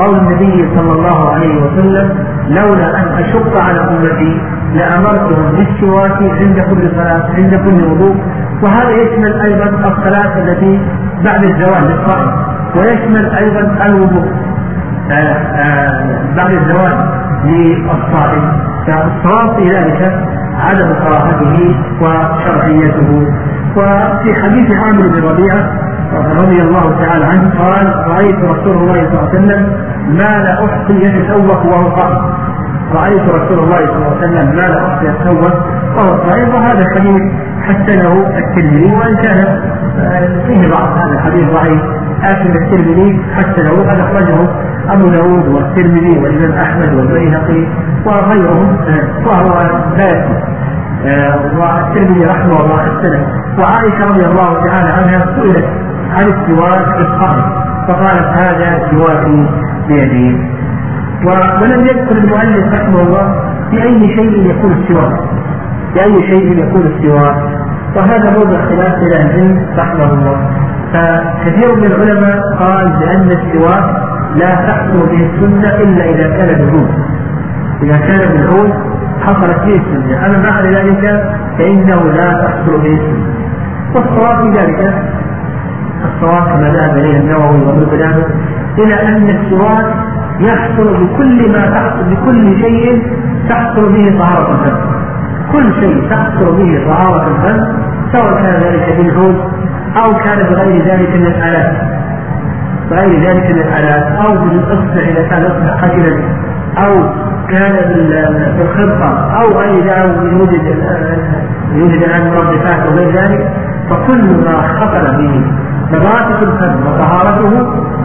قول النبي صلى الله عليه وسلم لولا أن أشق على أمتي لأمرتهم بالسواك عند كل صلاة عند كل وضوء. وهذا يشمل أيضا الصلاة التي بعد الزواج للصائم ويشمل أيضا الوضوء. آه، آه، بعد الزواج للصائم. فالصواب في ذلك عدم كراهته وشرعيته. وفي حديث عامر بن ربيعة رضي الله تعالى عنه قال رأيت رسول الله صلى الله عليه وسلم ما لا أحصي يتسوق وهو قائم. رأيت رسول الله صلى الله عليه وسلم ما لا أحصي يتسوق وهو قائم. وهذا حديث حسنه الترمذي وإن كان فيه بعض هذا الحديث ضعيف. لكن الترمذي حسنه وقد أخرجه أبو داود والترمذي والإمام أحمد والبيهقي وغيرهم وهو لا يكفي آه، والترمذي رحمه الله حسنه. وعائشة رضي الله تعالى عنها سئلت عن السواك الصائم فقالت هذا سواكي بيدي. ولم يذكر المؤلف رحمه الله بأي شيء يكون السواك. بأي شيء يكون السواك. وهذا موضع خلاف إلى العلم رحمه الله. فكثير من العلماء قال بأن السواك لا تحصل به السنة إلا إذا كان بالعود إذا كان بالعود حصلت به السنة. أما بعد ذلك فإنه لا تحصل به السنة. والصواب في ذلك الصواب كما ذهب إليه النووي وابن قدامة إلى أن السواك يحصل بكل ما تحصل بكل شيء تحصل به طهارة الفم. كل شيء تحصل به طهارة الفم سواء كان ذلك بالعود أو كان بغير ذلك من الآلات. بغير ذلك من الآلات. أو بالإصبع إذا كان الإصبع خجلا أو كان بالخرقة أو غير ذلك يوجد يوجد الآن مرضفات وغير ذلك. فكل ما حصل به نظافة الفم وطهارته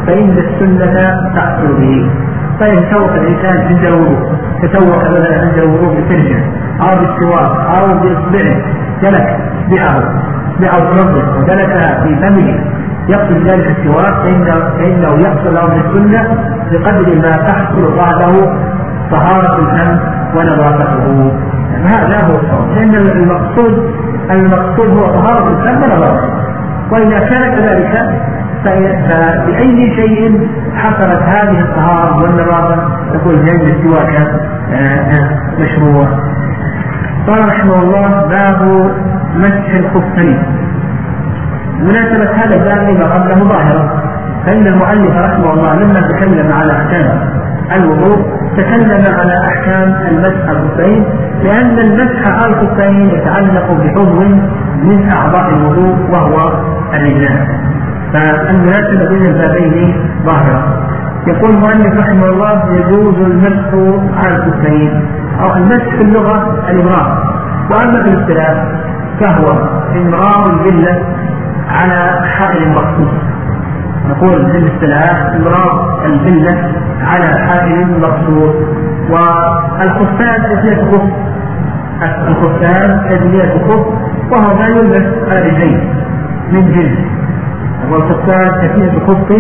فإن السنة تحصل به. فإن توق الإنسان عند الوضوء. تتوق مثلا عند الوضوء بسرجة أو بالسواك أو بإصبعه دلك إصبعه تنظف ودلكها في فمه. يقصد ذلك السواك فإنه, فإنه يحصل له من السنة بقدر ما تحصل بعده طهارة الفم ونظافته. هذا هو الصواب. لأن المقصود المقصود هو طهارة الفم ونظافته. وإذا كان كذلك فبأي شيء حصلت هذه الطهارة والنظافة تكون جنب السواك مشروع. قال رحمه الله باب مسح الخفين مناسبة هذا الباب لما قبله ظاهرة فإن المؤلف رحمه الله لما تكلم على أحكام الوضوء تكلم على أحكام المسح الخفين لأن المسح الخفين يتعلق بعضو من أعضاء الوضوء وهو الرجال. فالمناسبة بين البابين ظاهرة. يقول المؤلف رحمه الله يجوز المسح على الكفين أو المسح في اللغة الإمرار. وأما في الاصطلاح فهو إمرار الجلة على حائل مخصوص نقول في الاصطلاح إمرار البلة على حائل مقصور والخفان تسمية خف الخفان تسمية خف وهو ما يلبس على الرجلين من جلد. والخفان تسمية خف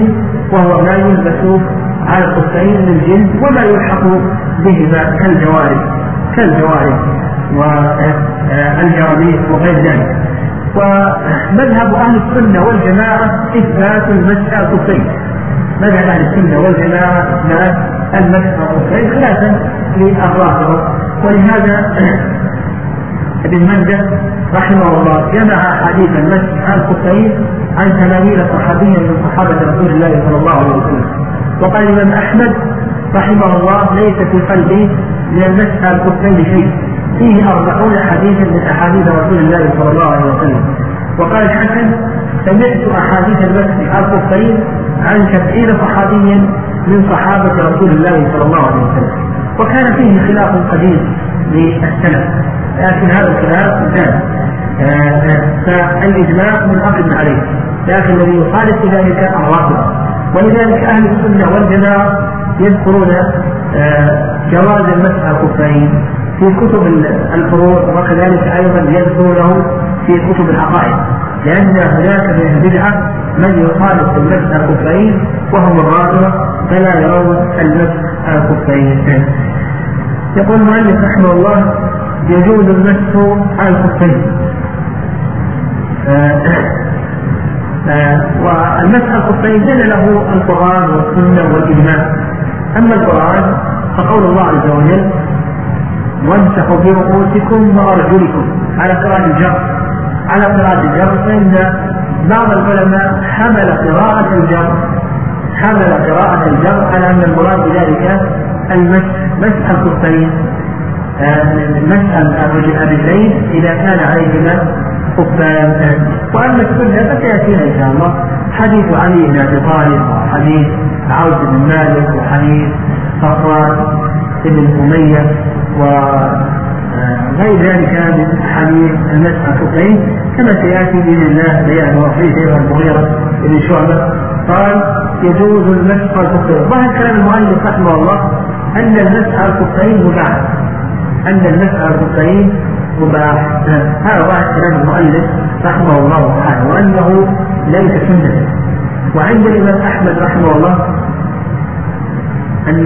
وهو ما يلبس على الخفين من جلد وما يلحق بهما كالجوارب كالجوارب والجرابيط وغير ذلك. ومذهب أهل السنة والجماعة إثبات المسح الخفين مذهب أهل السنة والجماعة إثبات المسح الخفين خلافا للرافضه ولهذا ابن منده رحمه الله جمع احاديث المسح على الخفين عن ثمانين صحابيا من صحابة رسول الله صلى الله عليه وسلم. وقال الإمام أحمد رحمه الله ليس في قلبي من المسح على الخفين شيء. فيه أربعون حديثا من أحاديث رسول الله صلى الله عليه وسلم. وقال الحسن سمعت أحاديث المسح على الخفين عن سبعين صحابيا من صحابة رسول الله صلى الله عليه وسلم. وكان فيه خلاف قديم للسلف. لكن هذا الخلاف زاد فالإجماع منعقد عليه. لكن الذي يخالف ذلك الرافضة ولذلك أهل السنة والجماعة يذكرون آه، جواز المسح الخفين في كتب الفروع وكذلك أيضا يذكرونه في كتب العقائد لأن هناك من البدعه من يخالف المسح الكفين وهم الرافضة فلا يرون المسح الكفين. يقول المؤلف رحمه الله يجوز المسح على الكفين. آه، آه، والمسح الكفين دل له القرآن والسنة والإجماع. أما القرآن فقول الله عز وجل وامسحوا برؤوسكم وأرجلكم. على قراءة الجر. على قراءة الجر فإن بعض العلماء حمل قراءة الجر. حمل قراءة الجر على أن المراد بذلك المسح. مسح الخفين آه، مسح الرجلين إذا كان عليهما خفان وأما السنة فسيأتينا إن شاء الله حديث علي بن أبي طالب وحديث عوف بن مالك وحديث صفوان بن أمية وغير ذلك من احاديث المسح الخفين كما سيأتي بإذن الله بيانه في شيخ المغيرة بن شعبة. قال يجوز المسح الخفين ظاهر كلام المؤلف رحمه الله أن المسح الخفين مباح. أن المسح الخفين مباح هذا ظاهر كلام المؤلف رحمه الله تعالى وأنه ليس سنة. وعند الإمام أحمد رحمه الله أن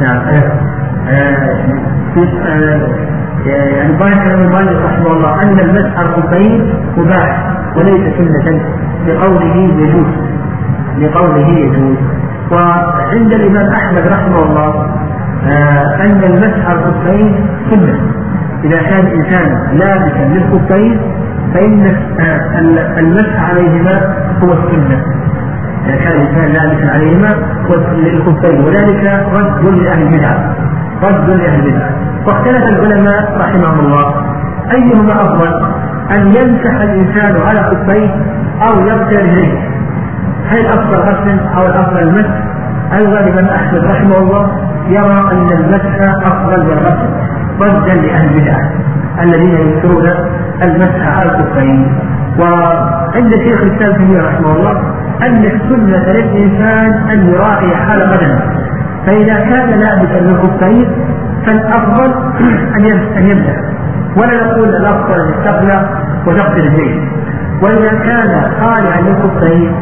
نعم يعني ظاهر كلام المؤلف رحمه الله أن المسح الخفين مباح وليس سنة لقوله يجوز لقوله يجوز. وعند الإمام أحمد رحمه الله أن المسح الخفين سنة. إذا كان الإنسان لابسا للخفين آه المسح عليهما هو السنة. إذا كان الإنسان لابسا عليهما للخفين وذلك رد لأهل البدعة. رد لأهل البدع واختلف العلماء رحمهم الله. أيهما أفضل؟ أن يمسح الإنسان على خفيه أو يغسل رجليه. هل الأفضل غسل أو الأفضل المسح؟ الغالب أحمد رحمه الله يرى أن المسح أفضل من الغسل. ردا البدع الذين ينكرون المسح على الخفين وعند شيخ الإسلام تيمية رحمه الله أن السنة للإنسان أن يراعي حال بدنه. فإذا كان لابسا للخفين فالأفضل أن أن يبدأ ولا نقول الأفضل أن يستقبل وتغسل الزيت وإذا كان خالعا للخفين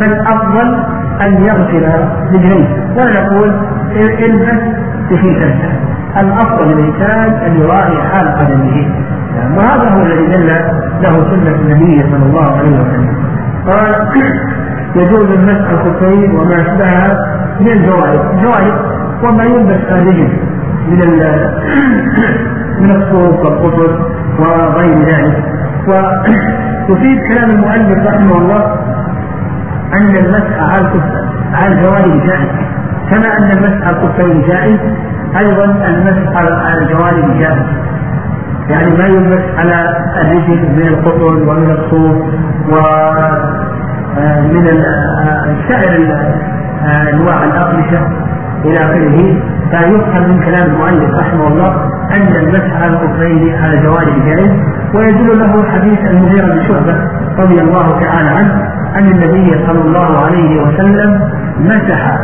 فالأفضل أن يغسل رجليه ولا نقول البس به الأفضل للإنسان أن يراعي حال قدمه. وهذا هو الذي دل له سنة النبي صلى الله عليه وسلم. قال يجوز المسح الخفين وما أشبهها من الجوارب. الجوارب وما يلبس الرجل من من الصوف والقطر وغير ذلك. ويفيد كلام المؤلف رحمه الله أن المسح على على الجوارب جائز كما أن المسح على الكفين جائز. أيضا المسح على الجوارب جائز يعني ما يلبس على الرجل من القطر ومن الصوف ومن سائر أنواع الأقمشة إلى آخره. فيفهم من كلام المؤلف رحمه الله أن المسح على الكفرين على جوانب جائز ويدل له حديث المغيرة بن شعبة رضي الله تعالى عنه أن النبي صلى الله عليه وسلم مسح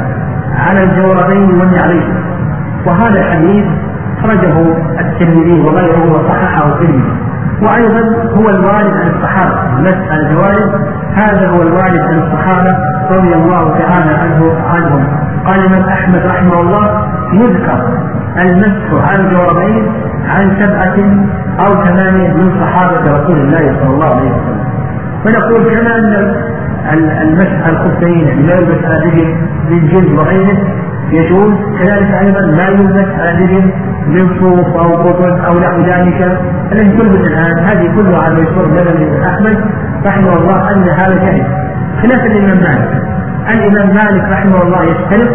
على الجوربين والنعلين. وهذا الحديث أخرجه الترمذي وغيره وصححه الترمذي. وأيضا هو الوارد عن الصحابة مسح الجوارب هذا هو الوارد عن الصحابة رضي الله تعالى عنه عنهم قال الإمام أحمد رحمه الله يذكر المسح على الجوربين عن سبعة أو ثمانية من صحابة رسول الله صلى الله عليه وسلم. ونقول كما أن المسح الخفين يعني لا يلبس على رجل للجلد وغيره يجوز كذلك أيضا لا على رجل من صوف أو قطن أو نحو ذلك. الذي تلبس الآن هذه كلها على مشهور النبي أحمد رحمه الله أن هذا جائز خلاف الإمام مالك. الإمام مالك رحمه الله يختلف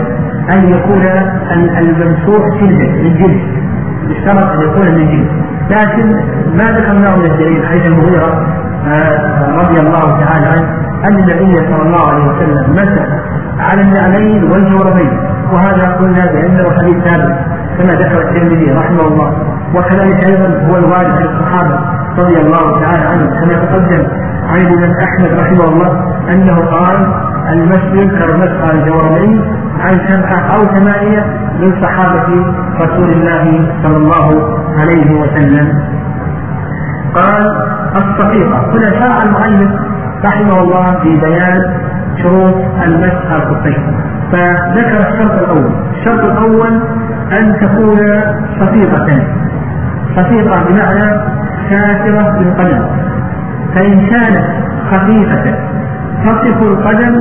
أن يكون الممسوح جلدا من جلد يشترط أن يكون من جلد لكن ما ذكرناه من الدليل حيث المغيرة آه، رضي الله تعالى عنه. أن النبي صلى الله عليه وسلم مسح على النعلين والجوربين. وهذا قلنا بأنه حديث ثابت كما ذكر الترمذي رحمه الله. وكذلك أيضا هو الوارد عن الصحابة رضي الله تعالى عنهم كما تقدم عن الإمام أحمد رحمه الله أنه قال المسجد يذكر مسح الجوربين عن سبعة أو ثمانية من صحابة رسول الله صلى الله عليه وسلم. قال الصفيقة هنا شرع المؤلف رحمه الله في بيان شروط المسح الخفين فذكر الشرط الأول. الشرط الأول أن تكون صفيقة صفيقة بمعنى ساترة للقدم. فإن كانت خفيفة تصف القدم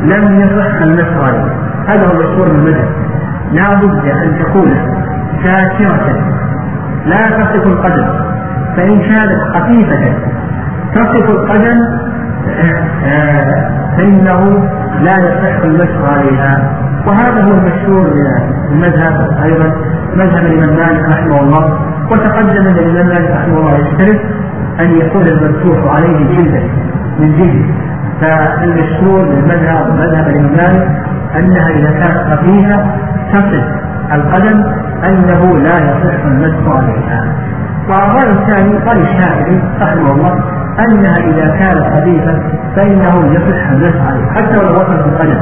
لم يصح المسح عليه. هذا هو من المذهب. لا بد أن تكون ساترة لا تصف القدم. فإن كانت خفيفة تصف القدم فإنه لا يصح المسح عليها. وهذا هو المشهور المذهب أيضا مذهب الإمام مالك رحمه الله. وتقدم أن الإمام مالك رحمه الله يشترط أن يكون المفتوح عليه جلدا من جلد. فالمشهور للمذهب مذهب الإمام مالك أنها إذا كانت خفيفة تصل القدم أنه لا يصح المسح عليها. والرأي الثاني قال الشافعي رحمه الله أنها إذا كانت خفيفة فإنه يصح المسح عليه حتى لو وصلت القدم.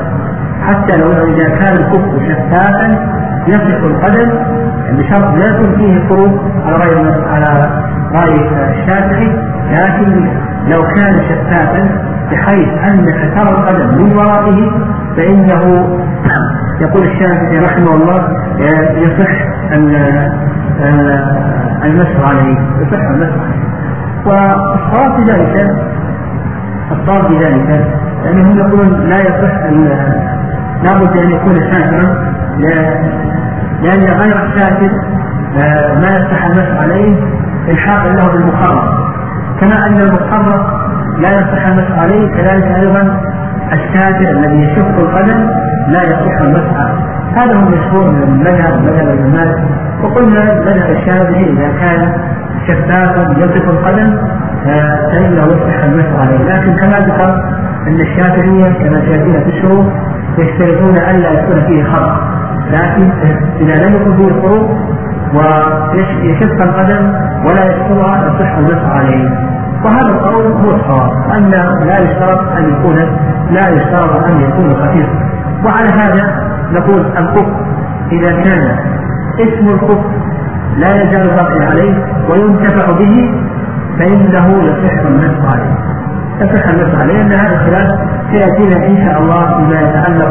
حتى لو إذا كان الكف شفافا يصح القدم بشرط لا يكون فيه خروج على رأي على رأي الشافعي لكن لو كان شفافا بحيث أنك ترى القدم من ورائه فإنه يقول الشافعي رحمه الله يصح المسح عليه يصح المسح عليه. والصواب في ذلك الصواب في ذلك يعني هم يقولون لا يصح لابد أن يكون ساترا لأن غير الساتر آه، ما يصح المسح عليه إلحاق له بالمخرط كما أن المخرط لا يصح المسح عليه كذلك أيضا الساتر الذي يشق القدم لا يصح المسح عليه. هذا هو المشهور من المذهب مذهب الإمام وقلنا مذهب الشافعي إذا كان شفافا يصف القدم فإنه يصح المسح عليه؟ لكن كما ذكر أن الشافعية كما سيأتينا في الشروط يشترطون ألا يكون فيه خرق. لكن إذا لم يكن فيه خروق ويشف القدم ولا يشكرها يصح المسح عليه. وهذا القول هو الصواب أن لا يشترط أن يكون لا يشترط أن يكون خفيفا وعلى هذا نقول الكفر. إذا كان اسم الكفر لا يزال باقي عليه وينتفع به فإنه يصح المسح عليه. يصح المسح عليه لأن هذا الخلاف سيأتينا إن شاء الله فيما يتعلق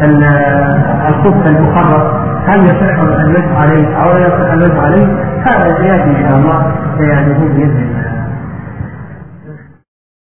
بالخف المخرط هل يصح المسح عليه أو لا يصح المسح عليه؟ هذا سيأتي إن شاء الله سيعني بإذن الله.